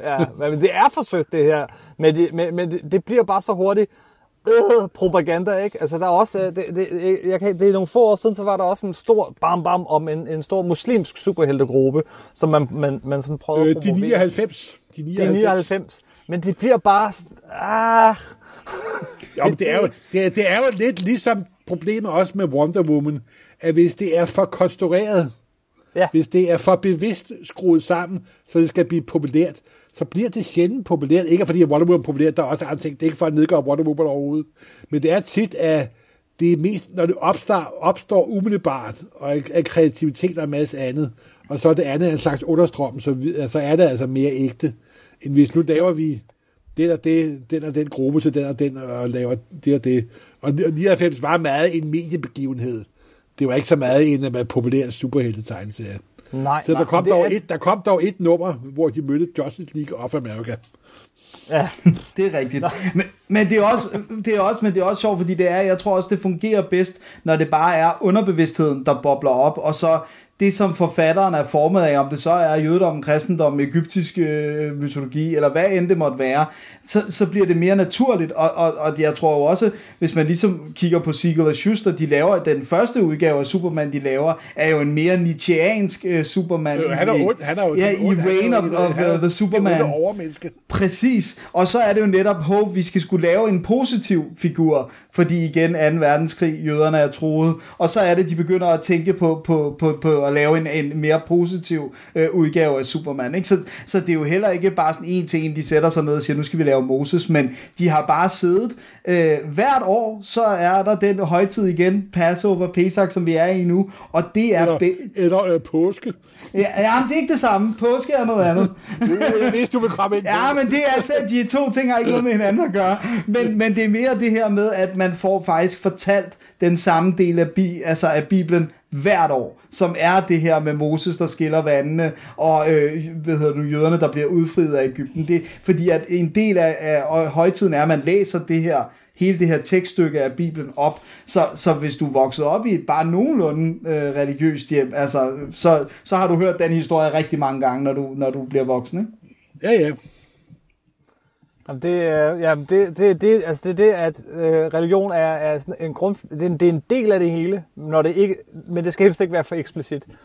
Ja, men det er forsøgt det her. Men det, men, men det, bliver bare så hurtigt øh, propaganda, ikke? Altså der er også, øh, det, det, jeg kan, det er nogle få år siden, så var der også en stor bam bam om en, en stor muslimsk superheltegruppe, som man, man, man sådan prøvede Øh, at de promovere. 99. De Det er 99. 99. Men det bliver bare... Ah, (laughs) Jo, det er jo, det, er- det er jo lidt ligesom problemet også med Wonder Woman, at hvis det er for konstrueret, Ja. hvis det er for bevidst skruet sammen, så det skal blive populært, så bliver det sjældent populært. Ikke fordi Wonder Woman er populært, der er også andre ting. Det er ikke for at nedgøre Wonder Woman overhovedet. Men det er tit, at det er mest, når det opstår, opstår umiddelbart, og af, af kreativitet og en masse andet, og så er det andet en slags understrøm, så, vi, så er det altså mere ægte, end hvis nu laver vi den og det, den og den gruppe til den og den, og laver det og det. Og 99 var meget en mediebegivenhed. Det var ikke så meget en af populær superhelte-tegneserie. Nej, Så der nej, kom, dog er- et, der kom dog et nummer, hvor de mødte Justice League of America. Ja, (laughs) Det er rigtigt. Men, men, det er også, det er også, men det er også sjovt, fordi det er, jeg tror også, det fungerer bedst, når det bare er underbevidstheden, der bobler op, og så det, som forfatteren er formet af, om det så er jødedom, kristendom, egyptisk øh, mytologi, eller hvad end det måtte være, så, så bliver det mere naturligt, og, og, og jeg tror jo også, hvis man ligesom kigger på Siegel og Schuster, de laver, den første udgave af Superman, de laver, er jo en mere Nietzscheansk øh, Superman. Øh, Han er ond, han er jo Ja, i Reign of, of uh, the Superman. Det er overmenneske. Præcis. Og så er det jo netop håb, vi skal skulle lave en positiv figur, fordi igen 2. verdenskrig, jøderne er troet, og så er det, de begynder at tænke på, på, på, på at lave en, en mere positiv øh, udgave af Superman. Ikke? Så, så det er jo heller ikke bare sådan en til en, de sætter sig ned og siger, nu skal vi lave Moses, men de har bare siddet. Øh, hvert år, så er der den højtid igen, Passover, Pesach, som vi er i nu, og det er... Eller, Be- eller øh, påske. ja, ja, men det er ikke det samme. Påske er noget andet. (laughs) Vidste, du vil komme ind Ja, men det er altså, de to ting har ikke noget med hinanden at gøre. Men, men det er mere det her med, at man får faktisk fortalt den samme del af, bi, altså af Bibelen hvert år, som er det her med Moses, der skiller vandene, og øh, hvad hedder du, jøderne, der bliver udfriet af Ægypten. Det, fordi at en del af, af højtiden er, at man læser det her hele det her tekststykke af Bibelen op. Så, så hvis du voksede op i et bare nogenlunde øh, religiøst hjem, altså, så, så har du hørt den historie rigtig mange gange, når du, når du bliver voksen. Ikke? Ja, ja. Jamen, det, er- jamen, det, det, det, altså det er det, at øh, religion er, er sådan en grund, det er, en, det er en del af det hele, når det ikke, men det skal helst ikke være for eksplicit. Men,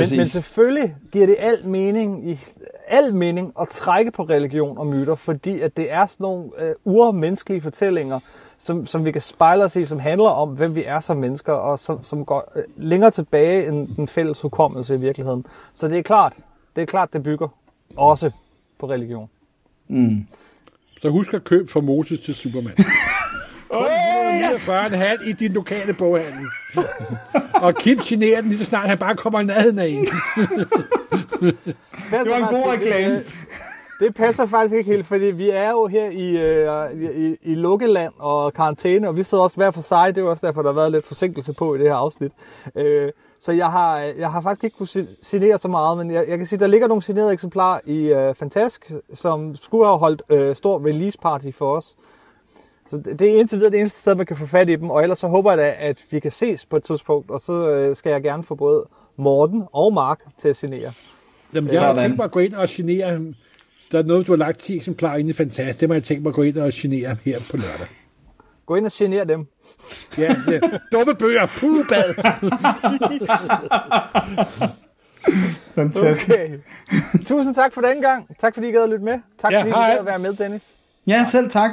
Præcis. men selvfølgelig giver det al mening, i, al mening at trække på religion og myter, fordi at det er sådan nogle øh, urmenneskelige fortællinger, som, som vi kan spejle os i, som handler om, hvem vi er som mennesker, og som, som går øh, længere tilbage end den fælles hukommelse i virkeligheden. Så det er klart, det er klart, det bygger også på religion. Så husk at købe fra Moses til Superman. (laughs) Kun 149,5 i din lokale boghandel. og Kim generer den lige så snart han bare kommer i nærheden af en. Det Det var en god reklame. Det passer faktisk ikke helt, fordi vi er jo her i, øh, i, i lukkeland og karantæne, og vi sidder også hver for sig. Det er jo også derfor, der har været lidt forsinkelse på i det her afsnit. Øh, så jeg har, jeg har faktisk ikke kunne si- signere så meget, men jeg, jeg kan sige, der ligger nogle signerede eksemplarer i øh, Fantask, som skulle have holdt øh, stor release party for os. Så det, det er indtil videre det eneste sted, man kan få fat i dem, og ellers så håber jeg da, at vi kan ses på et tidspunkt, og så øh, skal jeg gerne få både Morten og Mark til at signere. Jamen, jeg har Sådan. tænkt mig at gå ind og genere. Der er noget, du har lagt 10 eksemplarer inde i Fantastisk. Det må jeg tænke mig at gå ind og genere her på lørdag. Gå ind og genere dem. Ja, ja. Dumme bøger. Puh, bad. Fantastisk. Okay. Tusind tak for den gang. Tak fordi I gad at lytte med. Tak Ja, fordi I gad at være med, Dennis. Ja, selv tak.